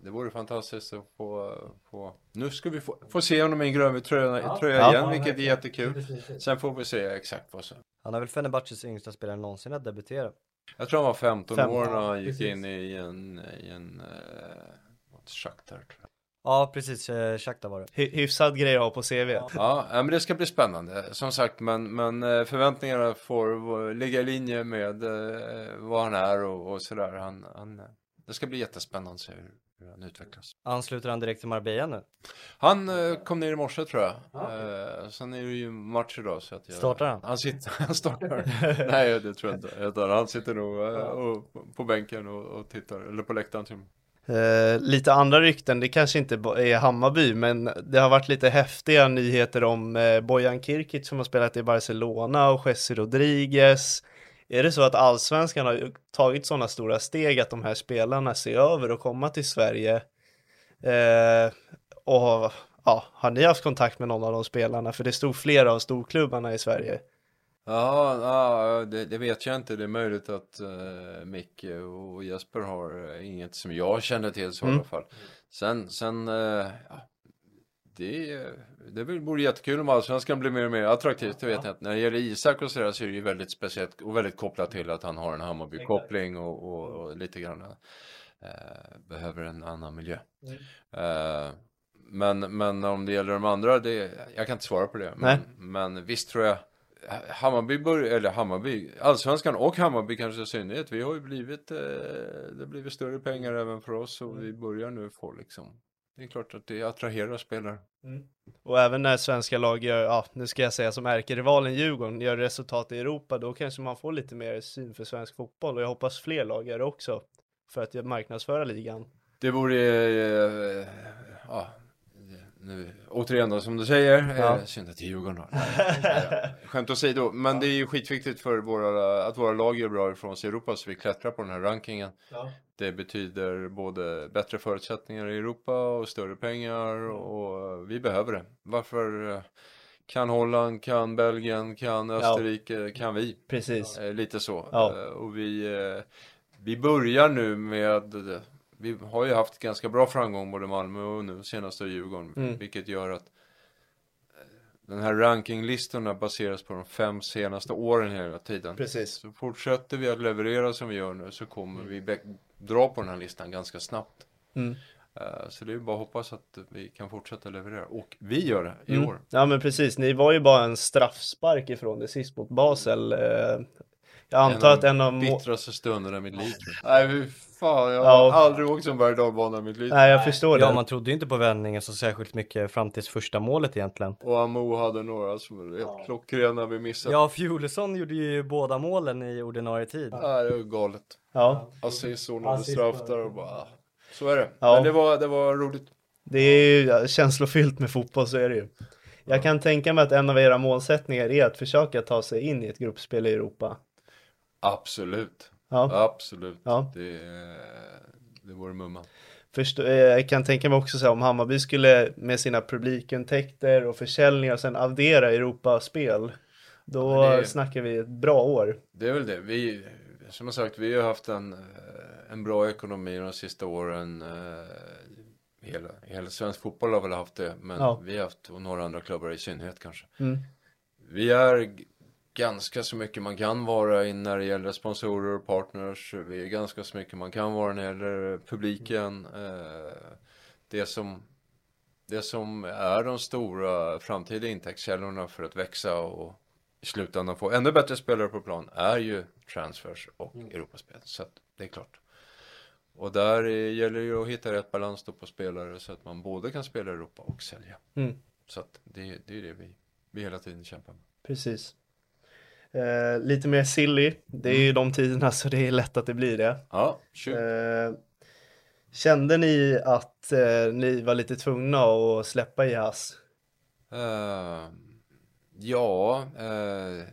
det vore fantastiskt att få, få nu ska vi få, få se honom i en grönvit tröja, tröja Ja. igen, vilket är jättekul. Sen får vi se exakt vad som. Han är väl Fenerbahces yngsta spelare någonsin att debutera. Jag tror han var 15, 15, år när han ja, gick precis. in i en, i en något Shakhtar tror jag. Ja, precis. Eh, Shakhtar var det. Hy- hyfsad grej att ha på CV. Ja, ja, men det ska bli spännande. Som sagt, men, men eh, förväntningarna får v- ligga i linje med eh, vad han är och, och sådär. Han, han, det ska bli jättespännande att se hur, hur han utvecklas. Ansluter han direkt till Marbella nu? Han eh, kom ner i morse tror jag. Eh, sen är det ju match idag så att jag... Startar han? Han sitter, han startar. Nej det tror jag inte. Han sitter nog eh, och, på bänken och, och tittar, eller på läktaren till och med. Eh, lite andra rykten, det kanske inte är Hammarby, men det har varit lite häftiga nyheter om eh, Bojan Kirkic som har spelat i Barcelona och Jesse Rodriguez. Är det så att allsvenskan har tagit sådana stora steg att de här spelarna ser över och komma till Sverige? Eh, och ja, har ni haft kontakt med någon av de spelarna? För det stod flera av storklubbarna i Sverige. Ja, ja det, det vet jag inte. Det är möjligt att uh, Micke och Jesper har uh, inget som jag känner till så i Mm. alla fall. Sen, sen uh, ja, det, det vore jättekul om allsvenskan blir mer och mer attraktivt, det vet jag inte. När det gäller Isak och sådär så är det ju väldigt speciellt och väldigt kopplat till att han har en Hammarby-koppling och, och, och lite grann eh, behöver en annan miljö. Eh, men, men om det gäller de andra, det, jag kan inte svara på det. Men, men visst tror jag Hammarby, bör, eller Hammarby, Allsvenskan och Hammarby kanske i synnerhet, vi har ju blivit, eh, det har blivit större pengar även för oss och vi börjar nu få liksom, det är klart att det attraherar spelare. Och även när svenska lag gör, ja nu ska jag säga som ärkerivalen Djurgården, gör resultat i Europa, då kanske man får lite mer syn för svensk fotboll och jag hoppas fler lag gör det också för att marknadsföra ligan. Det vore, eh, ja, nu, återigen då som du säger, Ja. eh, synd att det är Djurgården nej, Skämt åsido, men det är ju skitviktigt för våra, att våra lag gör bra ifrån sig i Europa så vi klättrar på den här rankingen. Det betyder både bättre förutsättningar i Europa och större pengar och vi behöver det. Varför eh, kan Holland, kan Belgien, kan Österrike, kan vi? Precis. Eh, Lite så. Ja. Eh, Och vi, eh, vi börjar nu med, vi har ju haft ganska bra framgång både Malmö och nu senast i Djurgården. Mm. Vilket gör att eh, den här rankinglistorna baseras på de fem senaste åren hela tiden. Precis. Så fortsätter vi att leverera som vi gör nu så kommer vi be- dra på den här listan ganska snabbt. Mm. Eh, Så det är bara att hoppas att vi kan fortsätta leverera. Och vi gör det i Mm. år. Ja men precis, ni var ju bara en straffspark ifrån det sist mot Basel. Jag antar att en av må- bittraste stunderna i mitt liv. Nej, fy fan. Jag Ja. har aldrig åkt som berg och i mitt liv. Nej jag förstår Ja, det. man trodde ju inte på vändningen så särskilt mycket fram tills första målet egentligen. Och Amo hade några som var helt klockrena vi missade. Ja, Fjolesson gjorde ju båda målen i ordinarie tid. Nej, det var galet. Ja, Assis ordnade straff där och bara... Så är det. Ja. Men det var, det var roligt. det är ju ja, känslofyllt med fotboll så är det ju. Jag kan tänka mig att en av era målsättningar är att försöka ta sig in i ett gruppspel i Europa. Absolut. Ja, Absolut. Ja. Det, det vore mumma. Förstå, eh, jag kan tänka mig också så här, om Hammarby skulle med sina publikintäkter och försäljningar sen addera Europaspel. Då Ja, det- snackar vi ett bra år. Det är väl det. Vi, som sagt, vi har haft en, eh, en bra ekonomi de sista åren. eh, Hela, hela svensk fotboll har väl haft det, men Ja. vi har haft, och några andra klubbar i synnerhet kanske. Mm. Vi är ganska så mycket man kan vara in när det gäller sponsorer och partners. Vi är ganska så mycket man kan vara när det gäller publiken. Eh, Det som, det som är de stora framtida intäktskällorna för att växa och i slutändan få ännu bättre spelare på plan är ju transfers och Europaspel. Så att det är klart. Och där gäller det ju att hitta rätt balans då på spelare så att man både kan spela i Europa och sälja. Mm. Så att det, det är det vi, vi hela tiden kämpar med. Precis. Eh, lite mer silly. Det är ju de tiderna så det är lätt att det blir det. Ja, shoot. Eh, kände ni att eh, ni var lite tvungna att släppa Jas? Eh, ja, eh,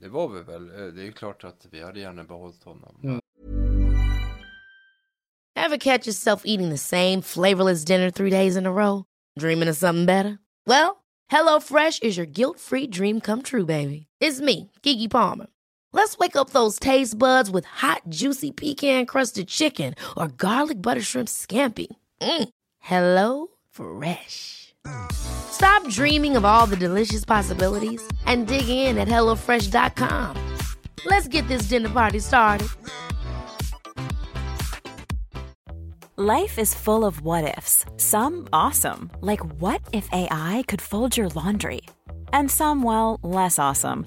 det var vi väl. Det är ju klart att vi hade gärna behållit honom. Ever catch yourself eating the same flavorless dinner three days in a row? Dreaming of something better? Well, HelloFresh is your guilt-free dream come true, baby. It's me, Kiki Palmer. Let's wake up those taste buds with hot, juicy pecan-crusted chicken or garlic butter shrimp scampi. Mm. Hello Fresh. Stop dreaming of all the delicious possibilities and dig in at HelloFresh.com. Let's get this dinner party started. Life is full of what ifs. Some awesome, like what if AI could fold your laundry? And some, well, less awesome,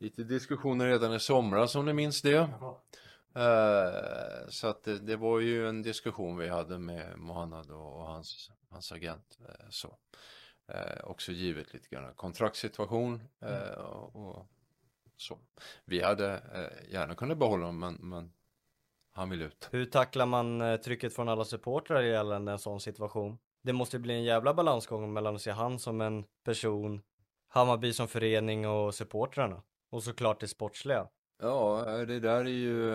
lite diskussioner redan i somras om ni minns det. Eh, så att det, det var ju en diskussion vi hade med Mohanad och, och hans, hans agent. eh, så. Eh, också givet lite grann kontraktssituation eh, och, så. Vi hade gärna kunnat behålla honom men, men han vill ut. Hur tacklar man trycket från alla supportrar gällande en sån situation? Det måste bli en jävla balansgång mellan att se han som en person, Hammarby som förening och supportrarna. Och såklart det sportsliga. Ja, det där är ju,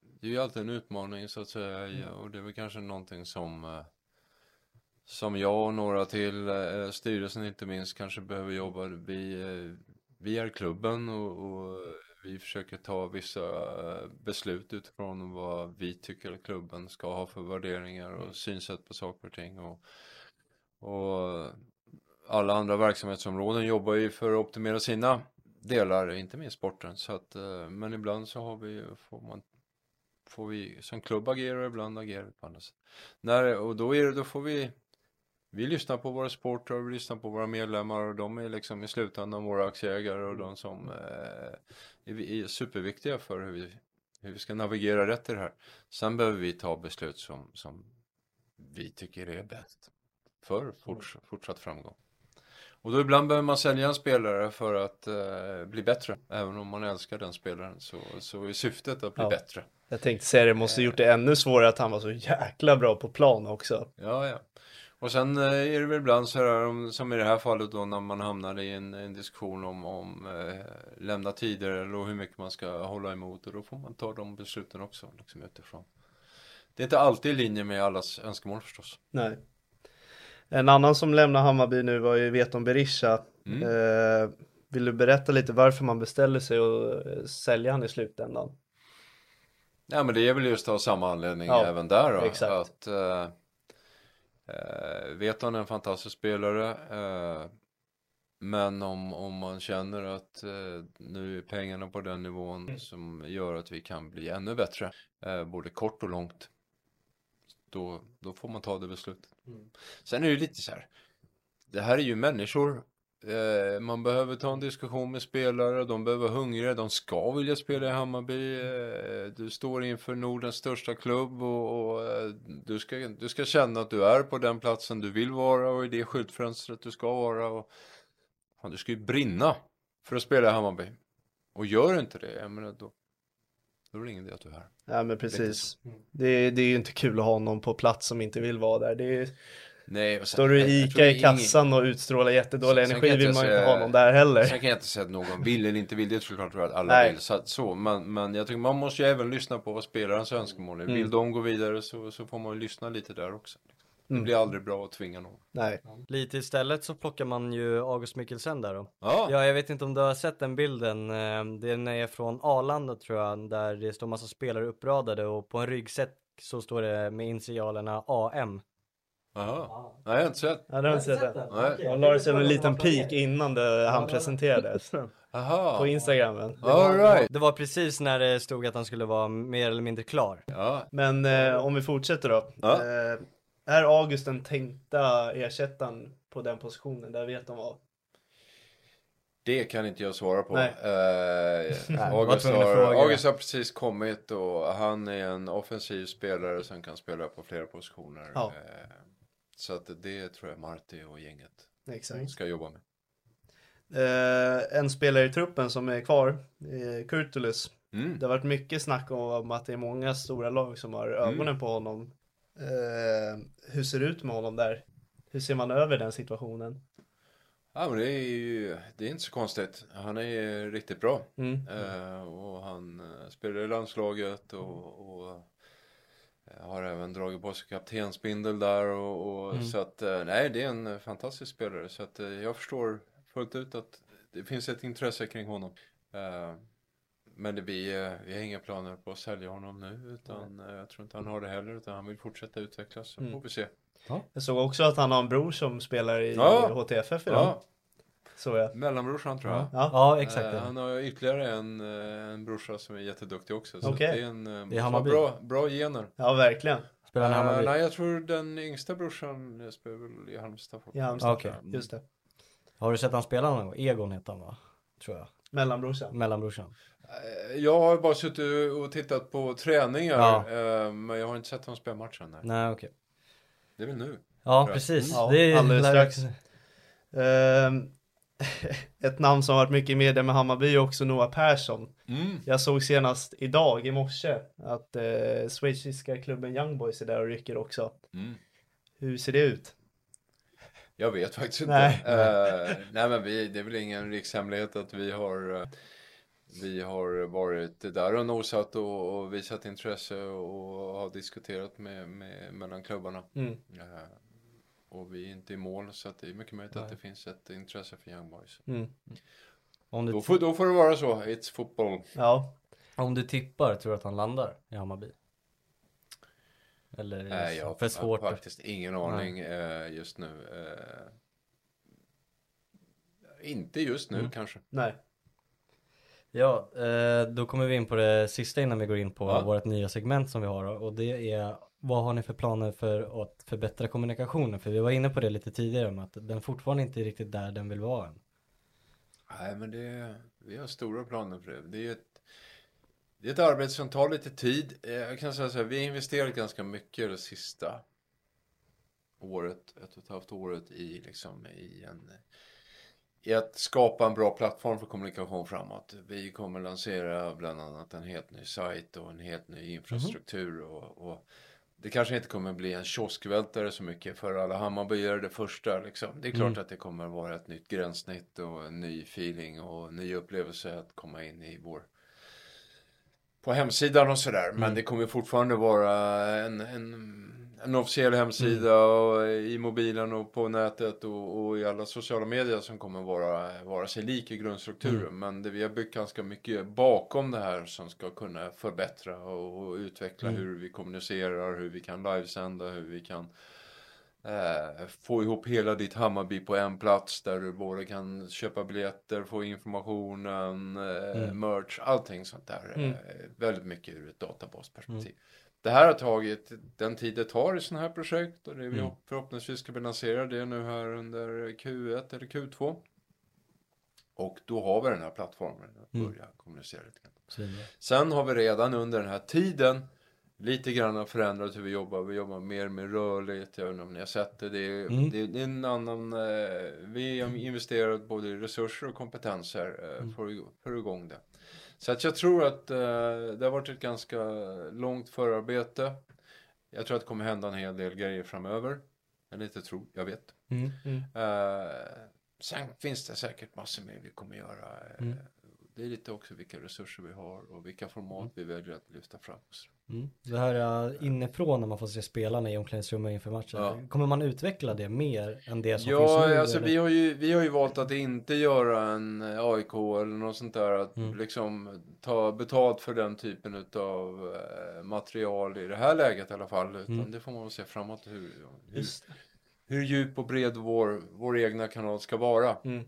det är ju alltid en utmaning så att säga ja, och det är väl kanske någonting som som jag och några till, eh, styrelsen inte minst, kanske behöver jobba. Vi, eh, vi är klubben och, och vi försöker ta vissa eh, beslut utifrån vad vi tycker att klubben ska ha för värderingar och synsätt på saker och ting. Och, och alla andra verksamhetsområden jobbar ju för att optimera sina delar, inte minst sporten. Så att, eh, men ibland så har vi, får man får vi som klubb agera och ibland agerar vi på andra sätt. När, och då, är det, då får vi vi lyssnar på våra supportrar, vi lyssnar på våra medlemmar och de är liksom i slutändan våra aktieägare och de som eh, är, är superviktiga för hur vi, hur vi ska navigera rätt i det här. Sen behöver vi ta beslut som, som vi tycker är bäst för forts, fortsatt framgång. Och då ibland behöver man sälja en spelare för att eh, bli bättre. Även om man älskar den spelaren så, så är syftet att bli Ja. bättre. Jag tänkte säga det, måste gjort det ännu svårare att han var så jäkla bra på plan också. Ja, ja. Och sen eh, är det väl ibland så här, om- som i det här fallet då när man hamnar i en, en diskussion om, om eh, lämna tider eller hur mycket man ska hålla emot och då får man ta de besluten också liksom utifrån. Det är inte alltid i linje med allas önskemål förstås. Nej. En annan som lämnar Hammarby nu var ju Veton Berisha. Mm. Eh, vill du berätta lite varför man beställer sig och eh, sälja han i slutändan? Ja men det är väl just av samma anledning Ja, även där då. exakt. Att eh, eh, Veton är en fantastisk spelare. Eh, men om, om man känner att eh, nu är pengarna på den nivån som gör att vi kan bli ännu bättre. Eh, både kort och långt. Då, då får man ta det beslutet. Mm. Sen är det ju lite så här. Det här är ju människor. Eh, man behöver ta en diskussion med spelare. De behöver vara hungriga. De ska vilja spela i Hammarby. Eh, du står inför Nordens största klubb och, och eh, du, ska, du ska känna att du är på den platsen du vill vara och i det skyltfönstret du ska vara. Och, fan, du ska ju brinna för att spela i Hammarby. Och gör inte det, jag menar, då, då är det ingen idé att du är här. Ja men precis. Det, det är ju inte kul att ha någon på plats som inte vill vara där. Det är, Nej, och sen- står du jag- i jag ICA i kassan och utstrålar jättedålig Sen- sen energi jag vill man ju inte ha någon där heller. Sen kan jag inte säga att någon vill eller inte vill, det är såklart att alla Nej. vill. Så, att- så, men, men jag tycker man måste ju även lyssna på vad spelarens önskemål är. Mm. Vill de gå vidare så, så får man ju lyssna lite där också. Det Mm. blir aldrig bra att tvinga någon. Nej. Lite istället så plockar man ju August Mikkelsen där då. Ja, Ja, jag vet inte om du har sett den bilden. eh, Den är från Arlanda tror jag, där det står massa spelare uppradade och på en ryggsäck så står det med initialerna AM. Aha. Nej, jag har inte sett. Ja, det har inte sett än. Nej. Jag la det som en liten peek innan det, han presenterades. Aha. På Instagramen. All right. Det var precis när det stod att han skulle vara mer eller mindre klar. Ja. Men eh, om vi fortsätter då. Ja. Eh, är August den tänkta ersättaren på den positionen? Där vet de vad. Det kan inte jag svara på. Nej. Eh, Nej, August, har. August har precis kommit och han är en offensiv spelare som kan spela på flera positioner. Ja. Eh, så att det tror jag Marti och gänget Exakt. ska jobba med. Eh, en spelare i truppen som är kvar, eh, Kurtulus. Mm. Det har varit mycket snack om att det är många stora lag som har ögonen på honom. Eh, hur ser det ut med honom där? Hur ser man över den situationen? Ja men det är ju, det är inte så konstigt. Han är riktigt bra. Mm. Eh, och han eh, spelar i landslaget och, och eh, har även dragit på sig kaptensbindel där och, och Mm. så att eh, nej det är en fantastisk spelare så att jag förstår fullt ut att det finns ett intresse kring honom. Eh, men det blir, eh, vi har inga planer på att sälja honom nu utan eh, jag tror inte han har det heller utan han vill fortsätta utvecklas. Så Mm. får vi se. Jag såg också att han har en bror som spelar i Ja. HTFF idag. Ja, Så jag. mellanbrorsan tror jag. Ja. Ja, exakt. Eh, han har ytterligare en, eh, en brorsa som är jätteduktig också. Så Okej. det är en Det är bra, bra gener. ja, verkligen. Spelar han Eh, Hammarby? nej, jag tror den yngsta brorsan spelar väl i Halmstad. I Halmstad. Okej. Just det. Har du sett han spela någon gång? Egon heter han va? Tror jag. Mellanbrorsan. Mellanbrorsan. Eh, Jag har bara suttit och tittat på träningar, Ja. eh, men jag har inte sett honom spela matchen. Nej. Nej okej. Det är väl nu. Ja precis. Ja, det är alldeles lär- strax. Ehm, ett namn som har varit mycket i media med Hammarby är också Noah Persson. Mm. Jag såg senast idag i morse att eh, schweiziska klubben Young Boys är där och rycker också. Mm. Hur ser det ut? Jag vet faktiskt inte. Nej. Eh, nej men vi, det är väl ingen rikshemlighet att vi har eh, Vi har varit där och nosat och, och visat intresse och har diskuterat med, med mellan klubbarna. Mm. Eh, och vi är inte i mål så att det är mycket möjligt att det finns ett intresse för Young Boys. Mm. Om, du, Då får, då får det vara så, it's football. Ja, om du tippar, tror du att han landar i Hammarby? Eller är det Nej, jag för svårt? har faktiskt ingen aning eh, just nu. Eh, inte just nu Mm. kanske. nej. Ja, eh, då kommer vi in på det sista innan vi går in på Ja. vårt nya segment som vi har och det är vad har ni för planer för att förbättra kommunikationen? För vi var inne på det lite tidigare om att den fortfarande inte är riktigt där den vill vara än. Nej, men det, vi har stora planer för det. Det är ett, det är ett arbete som tar lite tid. Eh, Jag kan säga så här, vi har investerat ganska mycket det sista året, ett och ett halvt året i, liksom, i, en, i att skapa en bra plattform för kommunikation framåt. Vi kommer lansera bland annat en helt ny sajt och en helt ny infrastruktur. och, och det kanske inte kommer bli en kioskvältare så mycket för alla Hammarbyare det första. Liksom. Det är klart att det kommer vara ett nytt gränssnitt och en ny feeling och en ny upplevelse att komma in i vår på hemsidan och sådär. Men det kommer fortfarande vara en, en, en officiell hemsida och i mobilen och på nätet och, och i alla sociala medier som kommer vara, vara sig lik i grundstrukturen. Men det, vi har byggt ganska mycket bakom det här som ska kunna förbättra och, och utveckla hur vi kommunicerar, hur vi kan livesända, hur vi kan Eh, få ihop hela ditt Hammarby på en plats där du både kan köpa biljetter, få informationen, eh, merch, allting sånt där. Eh, väldigt mycket ur ett databasperspektiv. Det här har tagit den tid det tar i sådana här projekt och det vi hopp- förhoppningsvis ska lansera det nu här under Q1 eller Q2. Och då har vi den här plattformen att börja kommunicera lite grann. Sen har vi redan under den här tiden lite grann förändrat hur vi jobbar. Vi jobbar mer med rörlighet. Jag vet inte om ni har sett det. Det är, Mm. det, det är en annan... Eh, vi har investerat både i resurser och kompetenser eh, för, att- för få igång det. Så att jag tror att eh, det har varit ett ganska långt förarbete. Jag tror att det kommer hända en hel del grejer framöver. Eller inte tror, jag vet. Mm. Eh, sen finns det säkert massor mer vi kommer göra. Eh, Mm. Det är lite också vilka resurser vi har och vilka format vi väljer att lyfta fram. Mm. Det här är inifrån när man får se spelarna i omklädningsrummet inför matchen. Ja. Kommer man utveckla det mer än det som finns Ja, nu? alltså eller? vi har, ju, vi har ju valt att inte göra en eh, AIK eller något sånt där. Att Mm. liksom ta betalt för den typen av material i det här läget i alla fall. Utan Mm. det får man väl se framåt hur, hur, hur djup och bred vår, vår egna kanal ska vara. Mm.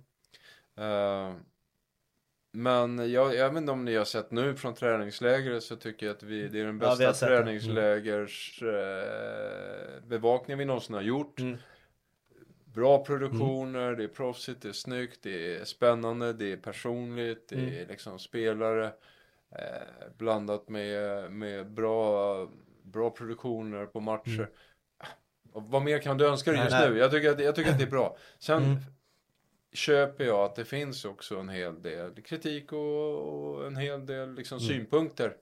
Men jag, jag vet inte om ni har sett nu från träningslägret så tycker jag att vi, det är den Ja, bästa sett det. träningslägers eh, bevakning vi någonsin har gjort. Mm. Bra produktioner, det är proffsigt, det är snyggt, det är spännande, det är personligt, det är Mm. liksom spelare eh, blandat med, med bra, bra produktioner på matcher. Och vad mer kan du önska dig just nej. nu? Jag tycker, att, jag tycker att det är bra. Sen Mm. Köper jag att det finns också en hel del kritik och, och en hel del liksom synpunkter.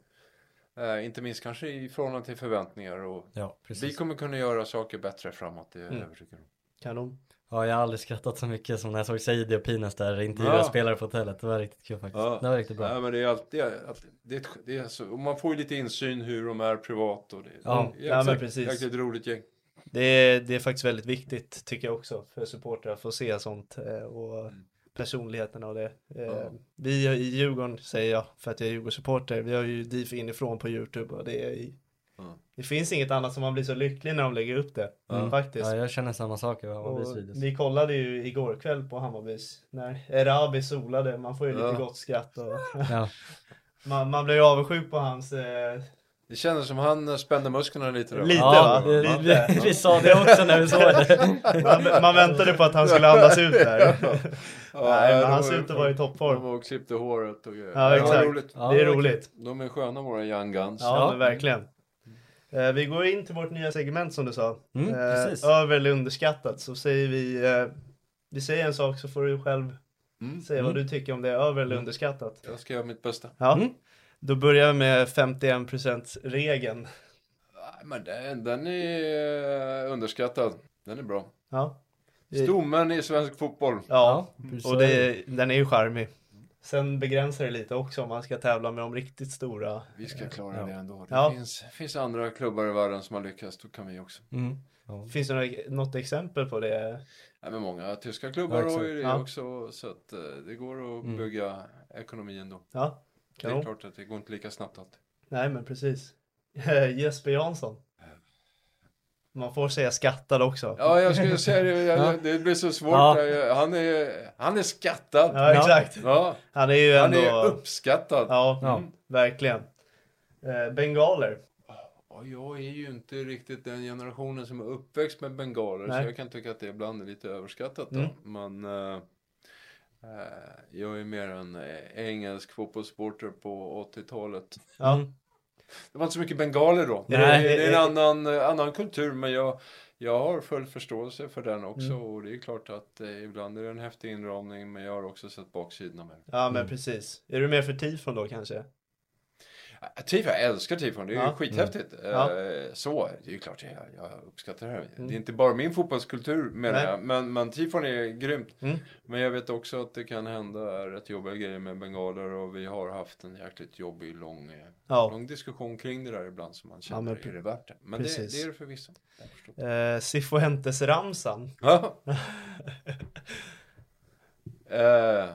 Eh, inte minst kanske i förhållande till förväntningar. Och Ja, vi kommer kunna göra saker bättre framåt, det är jag Mm. övertygad om. Kanon. Ja, jag har aldrig skrattat så mycket som när jag såg Saidi och Pinas där intervjua Ja. spelare på hotellet. Det var riktigt kul faktiskt. Ja. Det var riktigt bra. Nej, men det är alltid, alltid det är, ett- det är så, man får ju lite insyn hur de är privat och det, Ja. det är Ja, men exakt- precis. jäkligt roligt gäng. Det är, det är faktiskt väldigt viktigt tycker jag också för supportrar att få se sånt. eh, Och personligheten av det. Eh, Ja. Vi i Djurgården, säger jag, för att jag är Djurgårdssupporter, vi har ju DIF inifrån på YouTube och det är i- Ja. det finns inget annat som man blir så lycklig när de lägger upp det, Mm. faktiskt. Ja, jag känner samma sak över Hammarbys Och videos. vi kollade ju igår kväll på Hammarbys, när Erabi solade, man får ju lite Ja. gott skratt och Ja. man, man blir ju avundsjuk på hans eh, Det kändes som han spände musklerna lite då. Lite, Ja, va? vi, Ja. vi, vi sa det också när vi såg det. man, man väntade på att han skulle andas ut där. Ja, Nej, men han ser ut att vara i toppform. och klippte håret och grejer. Ja, det exakt. roligt. Ja, det är det var roligt. De är sköna våra young guns. Ja, Ja. men verkligen. Eh, vi går in till vårt nya segment som du sa. Mm, eh, precis. över eller underskattat. Så säger vi, eh, vi säger en sak så får du själv Mm. säga vad du tycker om det är över eller underskattat. Jag ska göra mitt bästa. Ja. Då börjar vi med 51% regeln. Nej, men den, den är eh, underskattad. Den är bra. Ja. Stommen i svensk fotboll. Ja, och det, den är ju charmig. Sen begränsar det lite också om man ska tävla med de riktigt stora. Vi ska klara Ja. det ändå. Det Ja. finns, finns andra klubbar i världen som har lyckats, då kan vi också. Mm. Ja. Finns det några, något exempel på det? Ja, men många tyska klubbar har ju det Ja. också, så att eh, det går att Mm. bygga ekonomi ändå. Ja, Det är klart att det går inte lika snabbt alltid. Nej men precis. Jesper Jansson. Man får säga skattad också. Ja, jag skulle säga det, jag, Ja. det blir så svårt. Ja. Han, är, han är skattad. Ja, exakt. Ja, Han är ju han ändå... är uppskattad. Ja, Ja. verkligen. Eh, bengaler. Jag är ju inte riktigt den generationen som är uppväxt med bengaler Nej. så jag kan tycka att det ibland är lite överskattat då. Mm. Men eh, jag är mer en eh, engelsk fotbollssporter på 80-talet. Ja. Mm. Det var inte så mycket bengaler då. Nej, det, är, det- det är en annan, eh, annan kultur men jag, jag har full förståelse för den också Mm. och det är klart att eh, ibland är det en häftig inramning men jag har också sett baksidorna med det. ja, men precis. Är du mer för tifon då kanske? Tifon, jag älskar tifon, det är Ja. skithäftigt. Ja. Eh, Så, det är ju klart jag, jag uppskattar det här. Mm. Det är inte bara min fotbollskultur menar jag, men, men tifon är grymt. Mm. Men jag vet också att det kan hända rätt jobbiga grejer med bengaler och vi har haft en jäkligt jobbig lång, eh, Ja. lång diskussion kring det där ibland som man Ja, känner, men är det värt det? Men det, det är det förvisso. Eh, Cifuentes-ramsan. Ja. eh,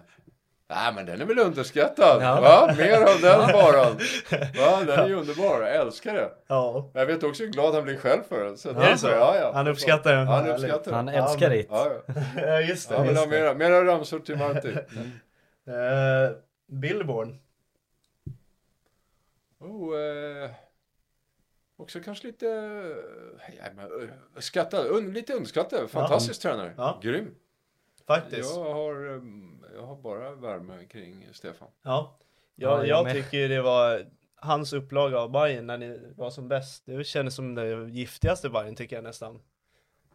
nej men den är väl underskattad, Ja. va? Mer av den bara. Va? Den är ju underbar, jag älskar det. Ja. Men Jag vet också hur glad han blir själv för den. Så Är det så? Ja, ja. Han uppskattar den. Han uppskattar Han älskar men- det. Ja, ja. Ja, just det. Han vill just ha det. mera, mera ramsor till Marti. Eh, Billborn. Oh, eh, också kanske lite ja, men, eh, skattad, un, lite underskattad. Fantastisk tränare. Ja. Grym. Faktiskt. Jag har, eh, jag har bara värme kring Stefan. Ja. Ja, Jag, jag tycker det var hans upplaga av Bayern när ni var som bäst. Det kändes som det giftigaste Bayern tycker jag nästan.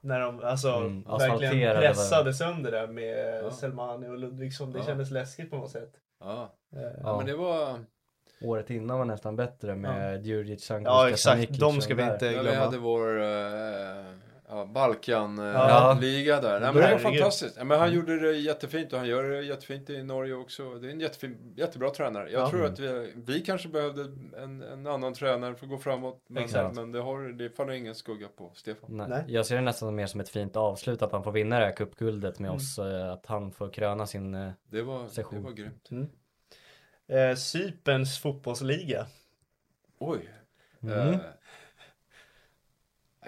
När de alltså Mm, verkligen pressade sönder det med Ja. Selmani och Ludvigsson. Det Ja. kändes läskigt på något sätt. Ja. Eh, ja, Ja. men det var... Året innan var nästan bättre med Djurdjic, Sankovic, Ja exakt, de ska vi inte Ja, vi glömma. hade vår uh, ja, Balkan-liga Ja. där. Nej, men det var fantastiskt. Ja, men han gjorde det jättefint och han gör det jättefint i Norge också. Det är en jättefin, jättebra tränare. Jag Ja. tror att vi, vi kanske behövde en, en annan tränare för att gå framåt. Men, Exakt. men det, har, det faller ingen skugga på Stefan. Nej. Nej. Jag ser det nästan mer som ett fint avslut att han får vinna det här cupguldet med Mm. oss. eh, Att han får kröna sin... eh, Det var, det Session. var grymt. Mm. Eh, Cyperns fotbollsliga. Oj. Mm. Eh,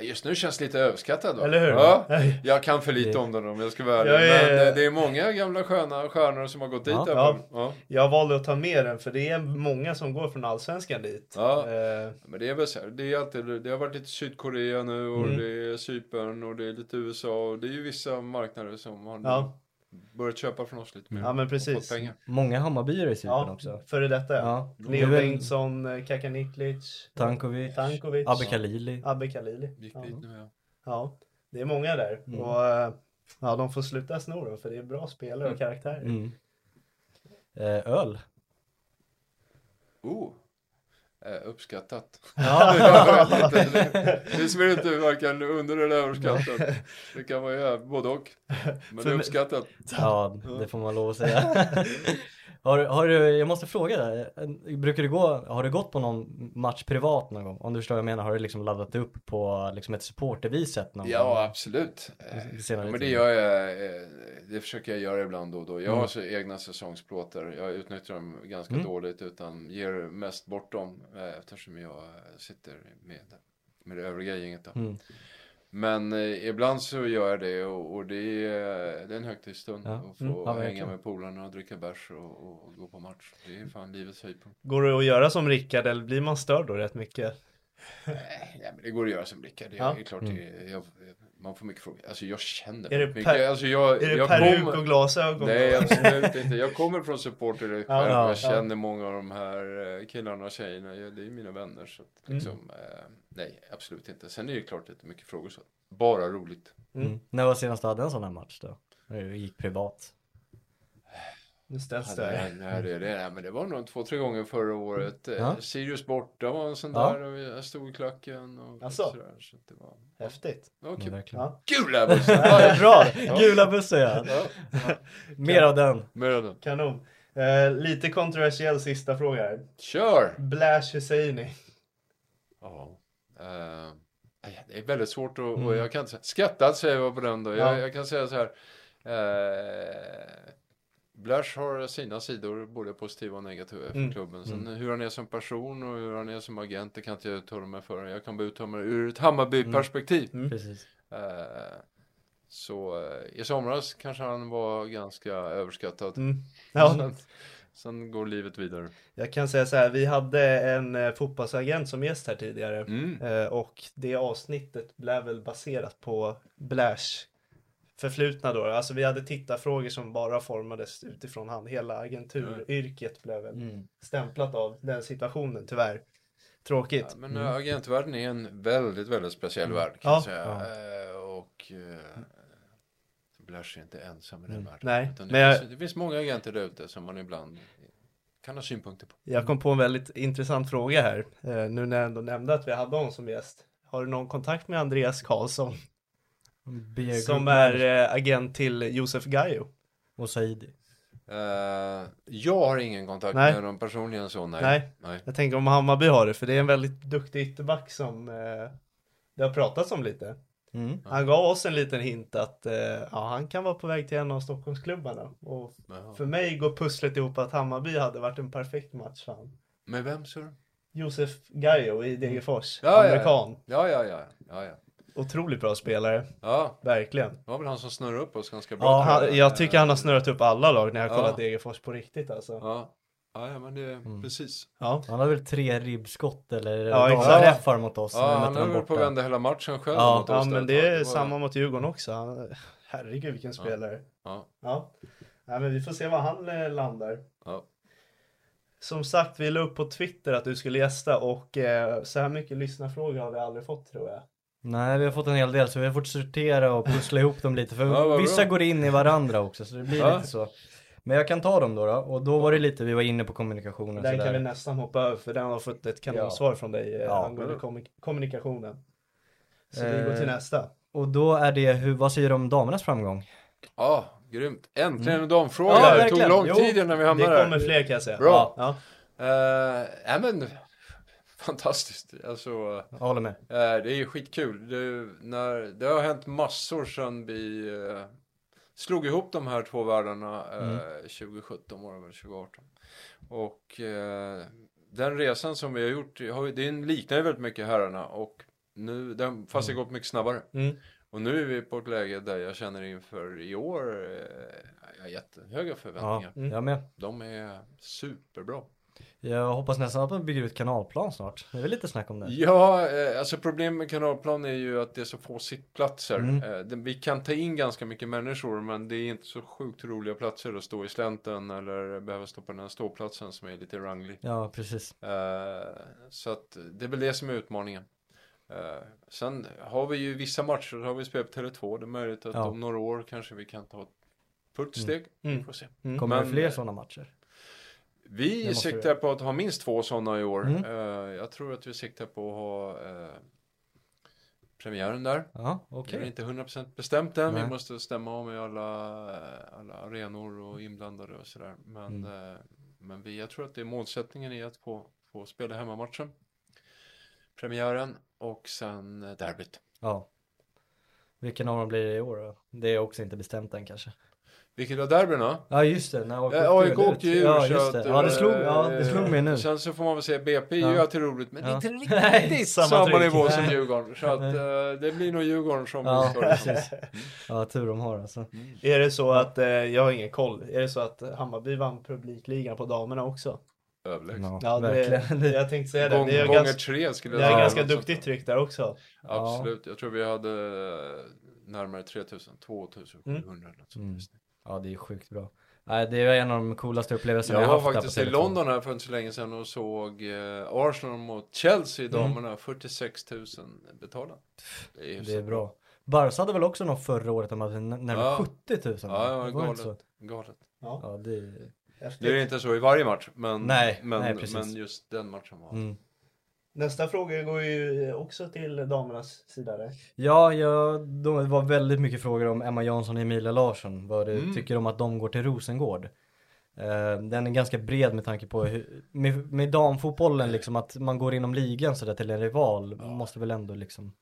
just nu känns det lite överskattad va? Eller hur? Ja. Jag kan för lite Det- om den om jag ska vara ärlig. Jag är- Men eh, det är många gamla sköna stjärnor som har gått dit Ja. Ja. Ja. Jag valde att ta med den för det är många som går från allsvenskan dit. Ja. Eh, Men det är väl så här, det är alltid, det har varit lite Sydkorea nu och Mm. det är Cypern och det är lite USA och det är ju vissa marknader som har Ja. Börjat köpa från oss lite mer. Ja, men precis. Många Hammarbyare i Cypern ja, också. före detta ja. Leo Bengtsson, eh, Kakaniklic, Tankovic, Tankovic, Abbe Khalili. Abbe Khalili. Gick Ja. dit nu ja. ja, det är många där. Mm. Och eh, ja, de får sluta sno då, för det är bra spelare och karaktärer. Mm. Eh, öl. Oh. Eh, uppskattat. Ja. Jag vet inte, det, spelar inte varken under eller överskattat. Det kan vara både och. Men det är uppskattat. ja, det får man lov att säga. Har, har du, jag måste fråga dig, brukar du gå, har du gått på någon match privat någon gång? Om du förstår vad jag menar, har du liksom laddat upp på liksom ett supportervis sätt någon gång? Ja, absolut. Det senare men det gör jag. eh, Det försöker jag göra ibland då och då. Jag Mm. har så egna säsongsplåtar. Jag utnyttjar dem ganska Mm. dåligt utan ger mest bort dem eh, eftersom jag eh, sitter med, med det övriga gänget då. Mm. Men eh, ibland så gör jag det och, och det, är, det är en högtidsstund Ja. att få Mm. Ja, hänga med polarna och dricka bärs och, och, och gå på match. Det är fan livets höjdpunkt. Går det att göra som Rickard eller blir man störd då rätt mycket? Nej, men det går att göra som Rickard. Det är, Ja. klart, det, jag, man får mycket frågor. Alltså jag känner Är det mycket. per- alltså, jag, Är det jag peruk kommer- och glasögon? Nej, absolut inte. Jag kommer från supporter själv. Ja, ja, jag ja. känner många av de här eh, killarna och tjejerna. Ja, Det är mina vänner. Så att, Mm. liksom, eh, nej, absolut inte. Sen är det ju klart lite mycket frågor så. Bara roligt. Mm. När var senast du hade en sån här match då? När du gick privat? Nu ställs Ja, det. nej, nej, det, det, men det var nog två, tre gånger förra året. Eh, Ja. Sirius borta var en sån Ja. där. Och jag stod i klacken och Asså? sådär. Så att det var, Häftigt. var Ja. Ja. Här bussen! Ja, bra! Gula bussen ja. Ja, Mer av den. mer av den. Kanon. Eh, lite kontroversiell sista fråga här. Kör! Blash Husseini. Ja. Eh, nej, det är väldigt svårt att, och Mm. jag kan inte säga, skattad säger jag på den då. Jag, Ja. jag kan säga så här. Eh, Blash har sina sidor, både positiva och negativa för Mm. klubben. Sen hur han är som person och hur han är som agent, det kan inte jag uttala mig för. Jag kan bara uttala mig ur ett Hammarby-perspektiv. Mm. Eh, så eh, i somras kanske han var ganska överskattad. Mm. Ja, Sen, sen går livet vidare. jag kan säga så här. Vi hade en eh, fotbollsagent som gäst här tidigare. Mm. Och det avsnittet blev väl baserat på Blash förflutna då. Alltså vi hade tittarfrågor som bara formades utifrån han. Hela agenturyrket blev väl Mm. stämplat av den situationen tyvärr. Tråkigt. Ja, men äh, agentvärlden är en väldigt, väldigt speciell värld kan Ja. jag säga. Eh, och eh, Blash är inte ensam i den världen. Nej, det, men jag- finns, det finns många agenter där ute som man ibland kan ha synpunkter på. Jag kom på en väldigt intressant fråga här. Eh, nu när jag ändå nämnde att vi hade honom som gäst. Har du någon kontakt med Andreas Karlsson? Som är eh, agent till Josef Gaio. Och Saidi. Eh, jag har ingen kontakt Nej. med dem personligen så, nej. Nej. nej. Jag tänker om Hammarby har det, för det är en väldigt duktig ytterback som eh, det har pratats om lite. Mm. Han gav oss en liten hint att eh, ja, han kan vara på väg till en av Stockholmsklubbarna. Och Jaha. för mig går pusslet ihop att Hammarby hade varit en perfekt match för han. Med vem sa du? Josef Gaio i Degerfors, Ja, ja, amerikan. Ja, ja, ja. ja, ja. Otroligt bra spelare, ja. verkligen. Det var väl han som snurrade upp oss ganska bra. Ja, han, jag tycker han har snurrat upp alla lag när jag har Ja. kollat Degerfors på riktigt alltså. Ja, ja, ja men det är precis. Ja, Han hade väl tre ribbskott eller Ja, damträffar mot oss. när Ja, han väl på att vända hela matchen själv Ja, mot ja oss men där. det är samma mot Djurgården också. Han, herregud vilken spelare. Ja, Ja. ja, men vi får se var han eh, landar. ja. Som sagt, vi la upp på Twitter att du skulle gästa och eh, så här mycket lyssnarfrågor har vi aldrig fått tror jag. Nej, vi har fått en hel del så vi har fått sortera och pussla ihop dem lite. För Ja, vissa bra. går in i varandra också så det blir Ja. lite så. Men jag kan ta dem då, då. Och då var det lite, vi var inne på kommunikationen Den kan vi nästan hoppa över för den har fått ett kanonsvar från dig eh, Ja. angående kommunik- kommunikationen. Så vi Eh, går till nästa. Och då är det, hur, vad säger du om damernas framgång? Ja, grymt. Äntligen en damfråga. Ja, det tog lång tid innan vi Det hamnade kommer där. fler kan jag säga. Bra. Ja. Eh, nej men, fantastiskt. Alltså, Jag håller med. eh, det är skitkul. Det, när, det har hänt massor sedan vi eh, slog ihop de här två världarna eh, 2017 var det väl, 2018. Och eh, den resan som vi har gjort, den liknar ju väldigt mycket herrarna och nu, den, fast det har gått mycket snabbare. Mm. Och nu är vi på ett läge där jag känner inför i år, eh, jag har jättehöga Ja, förväntningar. jag med. De är superbra. Jag hoppas nästan att man bygger ut kanalplan snart. Det är väl lite snack om det. Ja, eh, alltså problemet med kanalplan är ju att det är så få sittplatser. Mm. Eh, det- vi kan ta in ganska mycket människor men det är inte så sjukt roliga platser att stå i slänten eller behöva stå på den här ståplatsen som är lite ranglig. Ja, precis. Eh, så att det är väl det som är utmaningen. Sen har vi ju vissa matcher, har vi spelat på Tele2. Det är möjligt att Ja. om några år kanske vi kan ta ett fullt steg. Mm. Vi får se. Mm. Kommer det Men- fler sådana matcher? Vi Det siktar på att ha minst två sådana i år. Mm. Eh, jag tror att vi siktar på att ha eh, premiären där. Ja, Det okej. är inte 100% bestämt än. Nej. Vi måste stämma av med alla, alla arenor och inblandade och sådär. Men, Mm. eh, men vi, jag tror att det är målsättningen i att få, få spela hemmamatchen. Premiären och sen eh, derbyt. Ja. Vilken av dem blir det i år då? Det är också inte bestämt än kanske. Vilket av derbyna? Ja just det, när AIK Ja, AIK åkte ju ur Ja just det. Ja det slog, eh, ja, det slog mig nu. Sen så får man väl säga BP är Ja. ju alltid roligt men Ja. inte Nej, riktigt samma samma, nivå som. Djurgården. Så att eh, det blir nog Djurgården som Ja, det. precis. Ja tur de har alltså. Är det så att, eh, jag har ingen koll, är det så att Hammarby vann publikligan på damerna också? Överlägset. Ja, Ja, det, verkligen. jag tänkte säga det. Gång, Det är, gånger ganska, tre skulle det jag är säga. ganska Något sånt duktigt där. tryck där också. Absolut, jag tror vi hade eh, närmare 3000, 2700 Mm. eller något Mm. Ja det är sjukt bra. Det är en av de coolaste upplevelserna Jag jag var haft där faktiskt på i Tele2. London här för inte så länge sedan och såg eh, Arsenal mot Chelsea, Mm. damerna, 46 000 betalda. Det är, Det är bra. Barca hade väl också något förra året, de hade närmare Ja. 70 000? Ja, det var var så? galet. galet. Ja, Ja det är... Det är inte så i varje match, men, Nej, men, nej, men just den matchen var... Mm. Nästa fråga går ju också till damernas sida där. Ja, ja, det var väldigt mycket frågor om Emma Jansson och Emilia Larsson. Vad du Mm. tycker om att de går till Rosengård. Eh, den är ganska bred med tanke på hur, med, med damfotbollen liksom att man går inom ligan sådär till en rival måste väl ändå liksom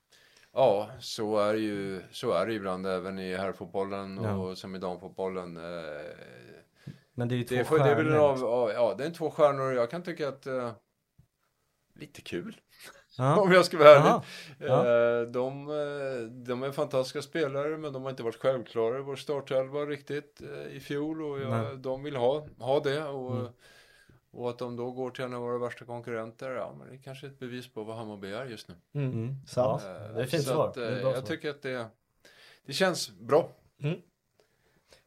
Ja, så är, det ju, så är det ibland även i herrfotbollen Ja. och som i damfotbollen. Eh, Men det är ju två det, är, för- det är väl stjärnor, av, av, ja, det är två stjärnor och jag kan tycka att eh, lite kul. Ja. Om jag ska vara ärlig. Ja. Eh, De, eh, de är fantastiska spelare men de har inte varit självklara i vår startelva riktigt eh, i fjol och jag, de vill ha, ha det. Och, Mm. och att de då går till en av våra värsta konkurrenter, ja men det är kanske ett bevis på vad Hammarby är just nu. Mm. Sant. Ja, det är fint så svar. att, Det är bra jag svar. tycker att det, det känns bra.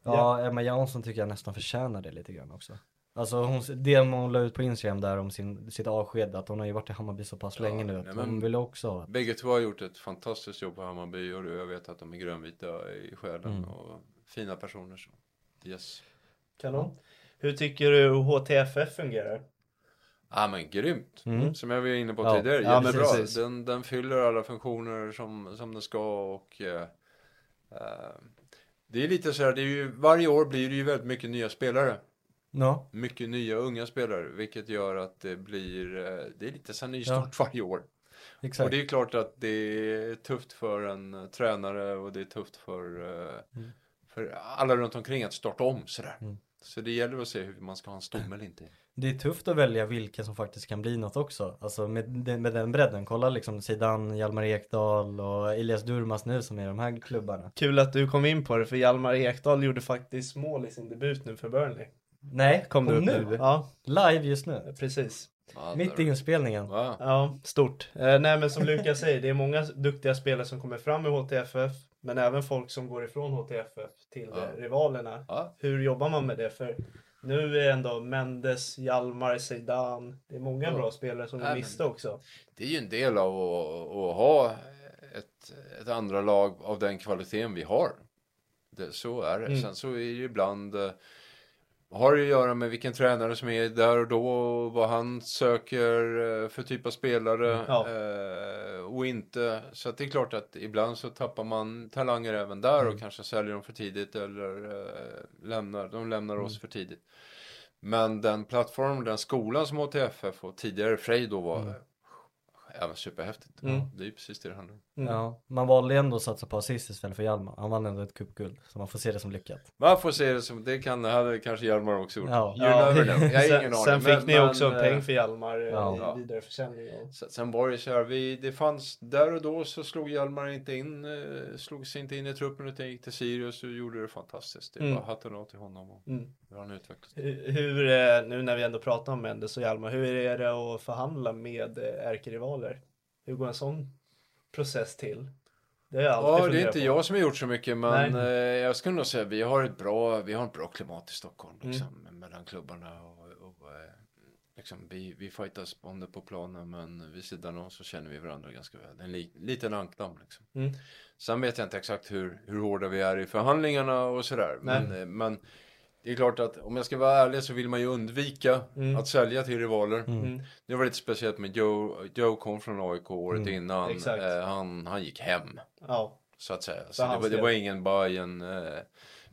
Ja, Emma Jansson tycker jag nästan förtjänar det lite grann också. Alltså hon, det hon la ut på Instagram där om sin, sitt avsked, att hon har ju varit i Hammarby så pass Ja, länge nu nej, att hon vill också ha Bägge två har gjort ett fantastiskt jobb på Hammarby och jag vet att de är grönvita i själen Mm. och fina personer. Så. Yes. Kanon. Hur tycker du HTFF fungerar? Ja men grymt. Mm. Som jag var inne på Ja, tidigare. ja, men Jättebra. precis. den, den fyller alla funktioner som, som den ska och eh, eh, det är lite så här, det är ju, varje år blir det ju väldigt mycket nya spelare. Ja, Mycket nya unga spelare, vilket gör att det blir, eh, det är lite så här nystart varje år. exakt. Och det är klart att det är tufft för en eh, tränare och det är tufft för, eh, Mm. för alla runt omkring att starta om sådär. Mm. Så det gäller att se hur man ska ha en stomme eller inte. Det är tufft att välja vilka som faktiskt kan bli något också. Alltså med, den- med den bredden. Kolla liksom Zidane, Hjalmar Ekdal och Elias Durmas nu som är i de här klubbarna. Kul att du kom in på det för Hjalmar Ekdal gjorde faktiskt mål i sin debut nu för Burnley. Nej, Kom kom du upp nu? nu? Ja, Live just nu. precis. Ja, Mitt i inspelningen. Va? Ja, stort. Eh, nej men som Lukas säger, det är många duktiga spelare som kommer fram i HTFF. Men även folk som går ifrån HTFF till Ja. eh, rivalerna. Ja. Hur jobbar man med det? För nu är ändå Mendes, Hjalmar, Zeidan. Det är många Ja. bra spelare som men- miste också. Det är ju en del av att, att ha ett, ett andra lag av den kvaliteten vi har. Det, så är det. Mm. Sen så är det ju ibland eh, har det att göra med vilken tränare som är där och då och vad han söker eh, för typ av spelare Ja. eh, och inte. Så det är klart att ibland så tappar man talanger även där Mm. och kanske säljer dem för tidigt eller eh, lämnar, de lämnar oss för tidigt. Men den plattform, den skolan som HTFF och tidigare Frej då var Mm. Ja men superhäftigt. Mm. Det är ju precis det det handlar om. Mm. Ja, man valde ändå att satsa på assist istället för Hjalmar. Han vann ändå ett cupguld. Så man får se det som lyckat. Man får se det som, det kan, hade kanske Hjalmar också gjort. Ja. You never know. Jag har sen, ingen sen aning. fick men- ni men, också en eh, peng för Hjalmar eh, Ja. i vidareförsäljning. och- Sen, sen var det så här, vi, det fanns, där och då så slog Hjalmar inte in, eh, slog sig inte in i truppen utan gick till Sirius och gjorde det fantastiskt. Det Mm. var hatten av till honom och Mm. hur han utvecklats. Hur, hur, eh, nu när vi ändå pratar om Mendes och Hjalmar, hur är det att förhandla med eh, ärkerivaler? Hur går en sån process till? Det har jag alltid Ja, det är inte på. jag som har gjort så mycket men eh, jag skulle nog säga vi har ett bra, vi har ett bra klimat i Stockholm Mm. liksom, mellan klubbarna och, och eh, liksom, vi, vi fightas om det på planen men vid sidan av så känner vi varandra ganska väl. En li, liten ankdamm liksom. Mm. Sen vet jag inte exakt hur, hur hårda vi är i förhandlingarna och sådär. Men, eh, men det är klart att om jag ska vara ärlig så vill man ju undvika Mm. att sälja till rivaler. Mm. Det var lite speciellt med Joe. Joe kom från AIK året Mm. innan. Eh, han, han gick hem, Ja, så att säga. Så det, var, det var ingen Bayern eh,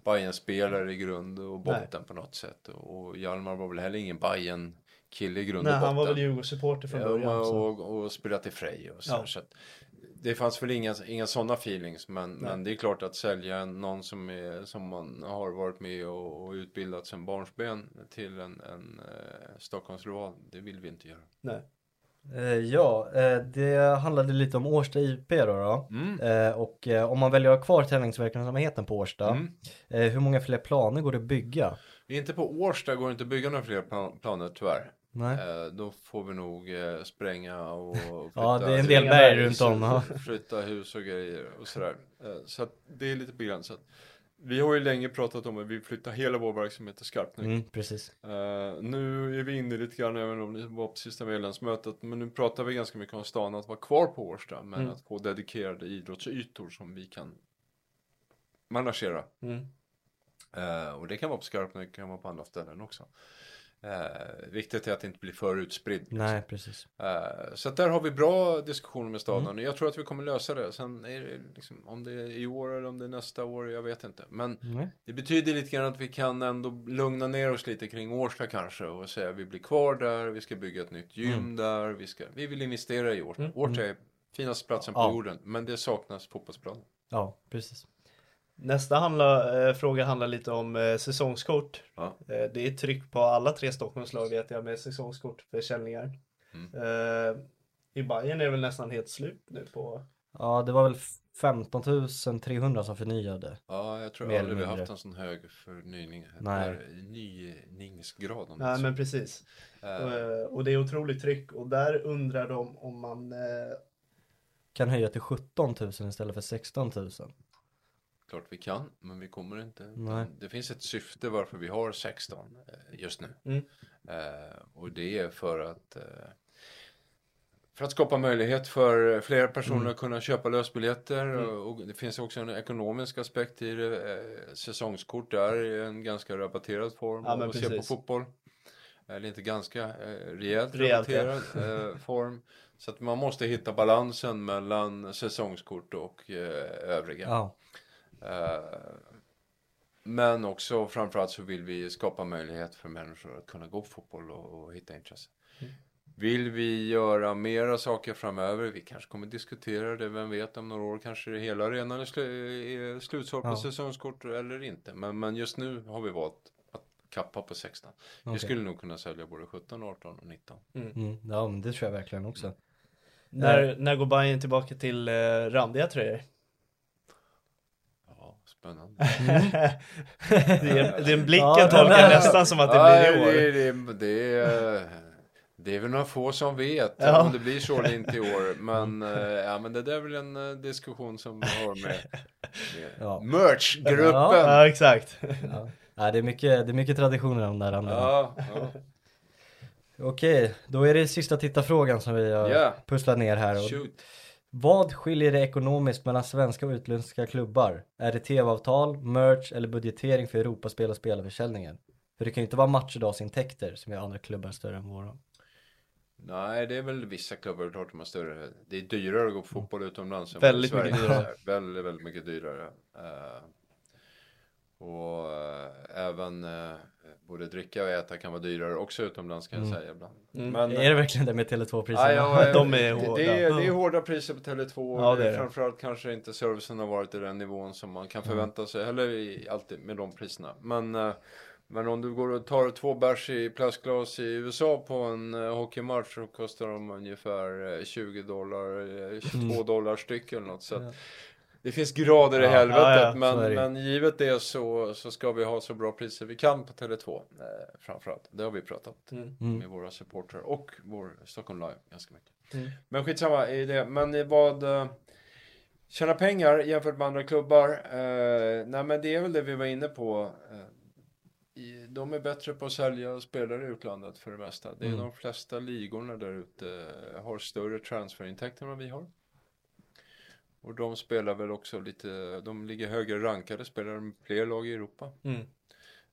Bayern spelare i grund och botten på något sätt. Och Hjalmar var väl heller ingen Bayern kille i grund nej och botten. han var väl Djurgårdssupporter från början. Ja, så. och, och spelat i Frej och så, Ja. så att Det fanns väl inga, inga sådana feelings men, men det är klart att sälja någon som, är, som man har varit med och, och utbildat sedan barnsben till en, en eh, Stockholmsrival, det vill vi inte göra. Nej. Eh, ja, eh, det handlade lite om Årsta IP då. då. Mm. Eh, och eh, om man väljer att ha kvar tävlingsverksamheten på Årsta, Mm. eh, hur många fler planer går det att bygga? Inte på Årsta går det inte att bygga några fler plan- planer tyvärr. Nej. Eh, då får vi nog eh, spränga och flytta, Ja, det är en del berg runt om. Flytta hus och grejer och sådär. Eh, så att det är lite begränsat. Vi har ju länge pratat om att vi flyttar hela vår verksamhet till Skarpnäck. Mm, precis. Nu är vi inne lite grann, även om det var på sista medlemsmötet, men nu pratar vi ganska mycket om stan att vara kvar på Årsta, men Mm. att få dedikerade idrottsytor som vi kan managera. Mm. Och det kan vara på Skarpnäck, det kan vara på andra ställen också. Eh, viktigt är att det inte blir för utspridd. liksom. Nej, precis. Eh, så att där har vi bra diskussioner med staden. Mm. Jag tror att vi kommer lösa det. Sen är det liksom, om det är i år eller om det är nästa år, jag vet inte. Men Nej. det betyder lite grann att vi kan ändå lugna ner oss lite kring Årsta kanske och säga vi blir kvar där, vi ska bygga ett nytt gym Mm. där, vi, ska, vi vill investera i Årsta. Mm. Årsta är finaste platsen på Ja. jorden, men det saknas fotbollsplaner. Ja, precis. Nästa handla, eh, fråga handlar lite om eh, säsongskort. Ja. Eh, det är tryck på alla tre Stockholmslag vet jag med säsongskortförsäljningar. Mm. Eh, I Bayern är det väl nästan helt slut nu på Ja, det var väl 15 300 som förnyade. Ja, jag tror aldrig vi eller har mindre. haft en sån hög förnyning. Nej. Nyningsgrad om det Nej men precis. Eh, och det är otroligt tryck och där undrar de om man eh, Kan höja till 17 000 istället för 16 000. Klart vi kan, men vi kommer inte. Nej. Det finns ett syfte varför vi har 16 eh, just nu. Mm. Eh, och det är för att eh, för att skapa möjlighet för fler personer Mm. att kunna köpa lösbiljetter. Mm. Och, det finns också en ekonomisk aspekt i det. Eh, säsongskort är en ganska rabatterad form Ja, att se på fotboll. Eller inte ganska, eh, rejält, Rejält, ja. rabatterad eh, form. Så att man måste hitta balansen mellan säsongskort och övriga. Ja. Eh, Men också framförallt så vill vi skapa möjlighet för människor att kunna gå på fotboll och, och hitta intresse. Mm. Vill vi göra mera saker framöver? Vi kanske kommer diskutera det, vem vet om några år kanske det hela arenan är, är slutsåld på Ja. säsongskort eller inte. Men, men just nu har vi valt att kappa på 16. Vi Okej. skulle nog kunna sälja både 17, 18 och 19. Mm, ja, men det tror jag verkligen också. när, när går Bayern tillbaka till eh, randiga tröjor? Ja, spännande. det är, den blicken Ja, den tolkar är- nästan som att det Ja, blir i år. Det, det, det, är, det är väl några få som vet Ja. om det blir så eller inte i år. Men, eh, ja, men det där är väl en eh, diskussion som vi har med, med Ja. merchgruppen. Ja. Ja, Ja exakt. Ja. Det är mycket, det är mycket traditioner om det här ja, Okej, då är det sista tittarfrågan som vi har Ja. pusslat ner här. Shoot. Vad skiljer det ekonomiskt mellan svenska och utländska klubbar? Är det tv-avtal, merch eller budgetering för Europaspel och spelarförsäljningen? För det kan ju inte vara matchdagsintäkter som gör andra klubbar större än våra. Nej, det är väl vissa klubbar klart de har större. Det är dyrare att gå på fotboll utomlands än Väldigt i Sverige. mycket dyrare. Väldigt, väldigt mycket dyrare. Eh, och eh, även uh, både dricka och äta kan vara dyrare också utomlands kan jag Mm. säga ibland. Mm. Men, är det verkligen det med Tele2-priserna? Ja, ja, De är det, hårda. Det är, det är hårda priser på Tele2. Ja, det är det. Framförallt kanske inte servicen har varit i den nivån som man kan förvänta sig. Eller i, alltid med de priserna. Men, eh, men om du går och tar två bärs i plastglas i USA på en uh, hockeymatch så kostar de ungefär eh, 20 dollar, eh, 22 Mm. dollar styck eller något. Så att. Det finns grader i helvetet. ja, ja, men, det men givet det så, så ska vi ha så bra priser vi kan på Tele2. Eh, framförallt. Det har vi pratat Mm. Mm. med våra supportrar och vår Stockholm Live ganska mycket. Mm. Men skitsamma i det. Men vad eh, tjäna pengar jämfört med andra klubbar. Eh, nej men det är väl det vi var inne på. Eh, i, de är bättre på att sälja spelare i utlandet för det mesta. Det är Mm. de flesta ligorna där ute eh, har större transferintäkter än vad vi har. Och de spelar väl också lite, de ligger högre rankade, spelar fler lag i Europa. Mm.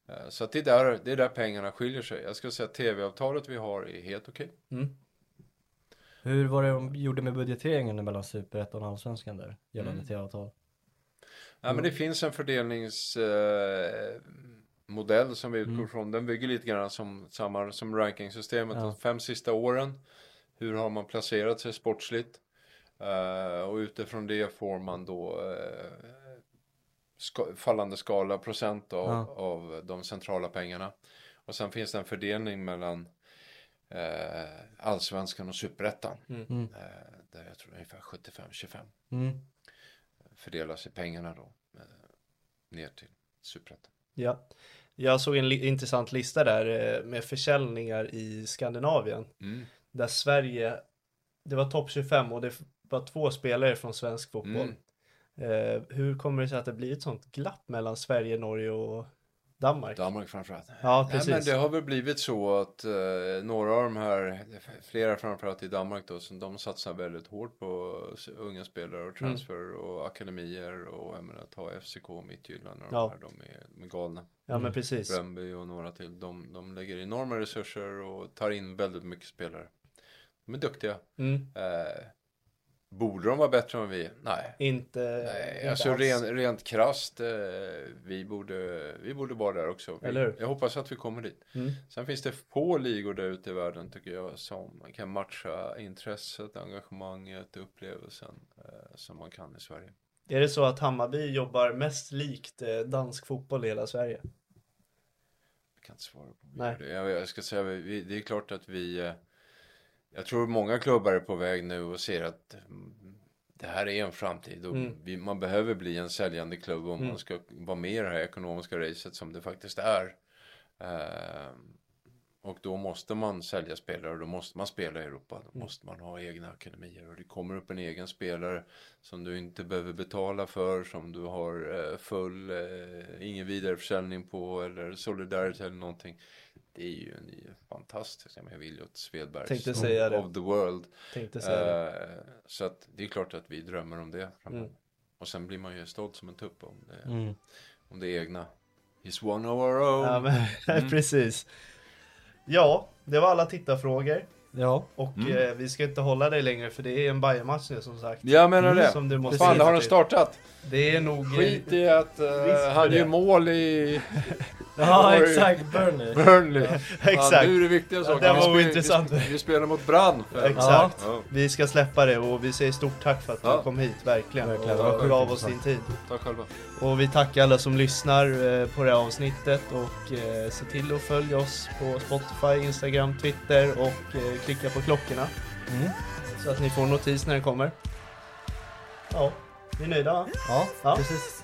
Eh, Så att det är, där, det är där pengarna skiljer sig. Jag skulle säga att tv-avtalet vi har är helt okej. Hur var det de gjorde med budgeteringen mellan Superettan och Allsvenskan där? Gällande Mm. tv-avtal? Ja, men det finns en fördelningsmodell eh, som vi utgår från. Den bygger lite grann som samma som rankingsystemet. De fem sista åren. Hur har man placerat sig sportsligt? Eh, och utifrån det får man då eh, ska, fallande skala procent av, Ja. av de centrala pengarna. Och sen finns det en fördelning mellan eh, allsvenskan och superettan. Mm. Eh, där jag tror ungefär 75-25 Mm. fördelas i pengarna då. Eh, ner till superettan. Ja. Jag såg en li- intressant lista där med försäljningar i Skandinavien. Mm. Där Sverige, det var topp 25 och det var två spelare från svensk fotboll. Mm. Eh, hur kommer det sig att det blir ett sånt glapp mellan Sverige, Norge och Danmark? Danmark framförallt. Ja, Nej, men precis. det har väl blivit så att eh, några av de här, flera framförallt i Danmark då, som de satsar väldigt hårt på unga spelare och Mm. transfer och akademier och jag menar ta FCK och Midtjylland och Ja. de här, de är, de är galna. Ja, men precis. Bröndby och några till, de, de lägger enorma resurser och tar in väldigt mycket spelare. De är duktiga. Mm. Eh, borde de vara bättre än vi? Nej. Inte, Nej, inte alltså ren, rent krasst, eh, vi, borde, vi borde vara där också. Vi, Eller hur? Jag hoppas att vi kommer dit. Mm. Sen finns det få ligor där ute i världen tycker jag som kan matcha intresset, engagemanget, upplevelsen eh, som man kan i Sverige. Är det så att Hammarby jobbar mest likt eh, dansk fotboll i hela Sverige? Jag kan inte svara på Nej. det. Jag, jag ska säga, det är klart att vi, jag tror många klubbar är på väg nu och ser att mm, det här är en framtid och Mm. vi, man behöver bli en säljande klubb om man ska vara med i det här ekonomiska racet som det faktiskt är. Eh, och då måste man sälja spelare och då måste man spela i Europa. Då måste man ha egna akademier och det kommer upp en egen spelare som du inte behöver betala för, som du har eh, full, eh, ingen vidareförsäljning på eller solidaritet eller någonting. Det är ju en fantastisk, jag menar Williot Svedbergs Tänkte säga det. of the world. Tänkte säga det. Eh, så att det är klart att vi drömmer om det. Mm. Och sen blir man ju stolt som en tupp om det, Mm. om det egna. He's one of our own. Ja, men, Mm. precis. Ja, det var alla tittarfrågor. Ja. Och Mm. eh, vi ska inte hålla dig längre för det är en Bayern-match nu som sagt. Jag menar Mm, det. som du måste Fan, har den startat? Det är nog... Skit i att uh, han gör mål i Ja, exakt. Burnley. Burnley. Exakt. Fan, nu är det viktiga saker. det Vi var spel- intressant. Vi, vi spelar mot Brann. Exakt. Ja. Vi ska släppa det och vi säger stort tack för att du Ja. kom hit, verkligen. Verkligen, det sjukt gav oss din tid. Tack själva. Och vi tackar alla som lyssnar eh, på det här avsnittet och eh, se till att följa oss på Spotify, Instagram, Twitter och eh, klicka på klockorna. Mm. Så att ni får notis när den kommer. Ja, vi är nöjda va? Ja, Ja. precis.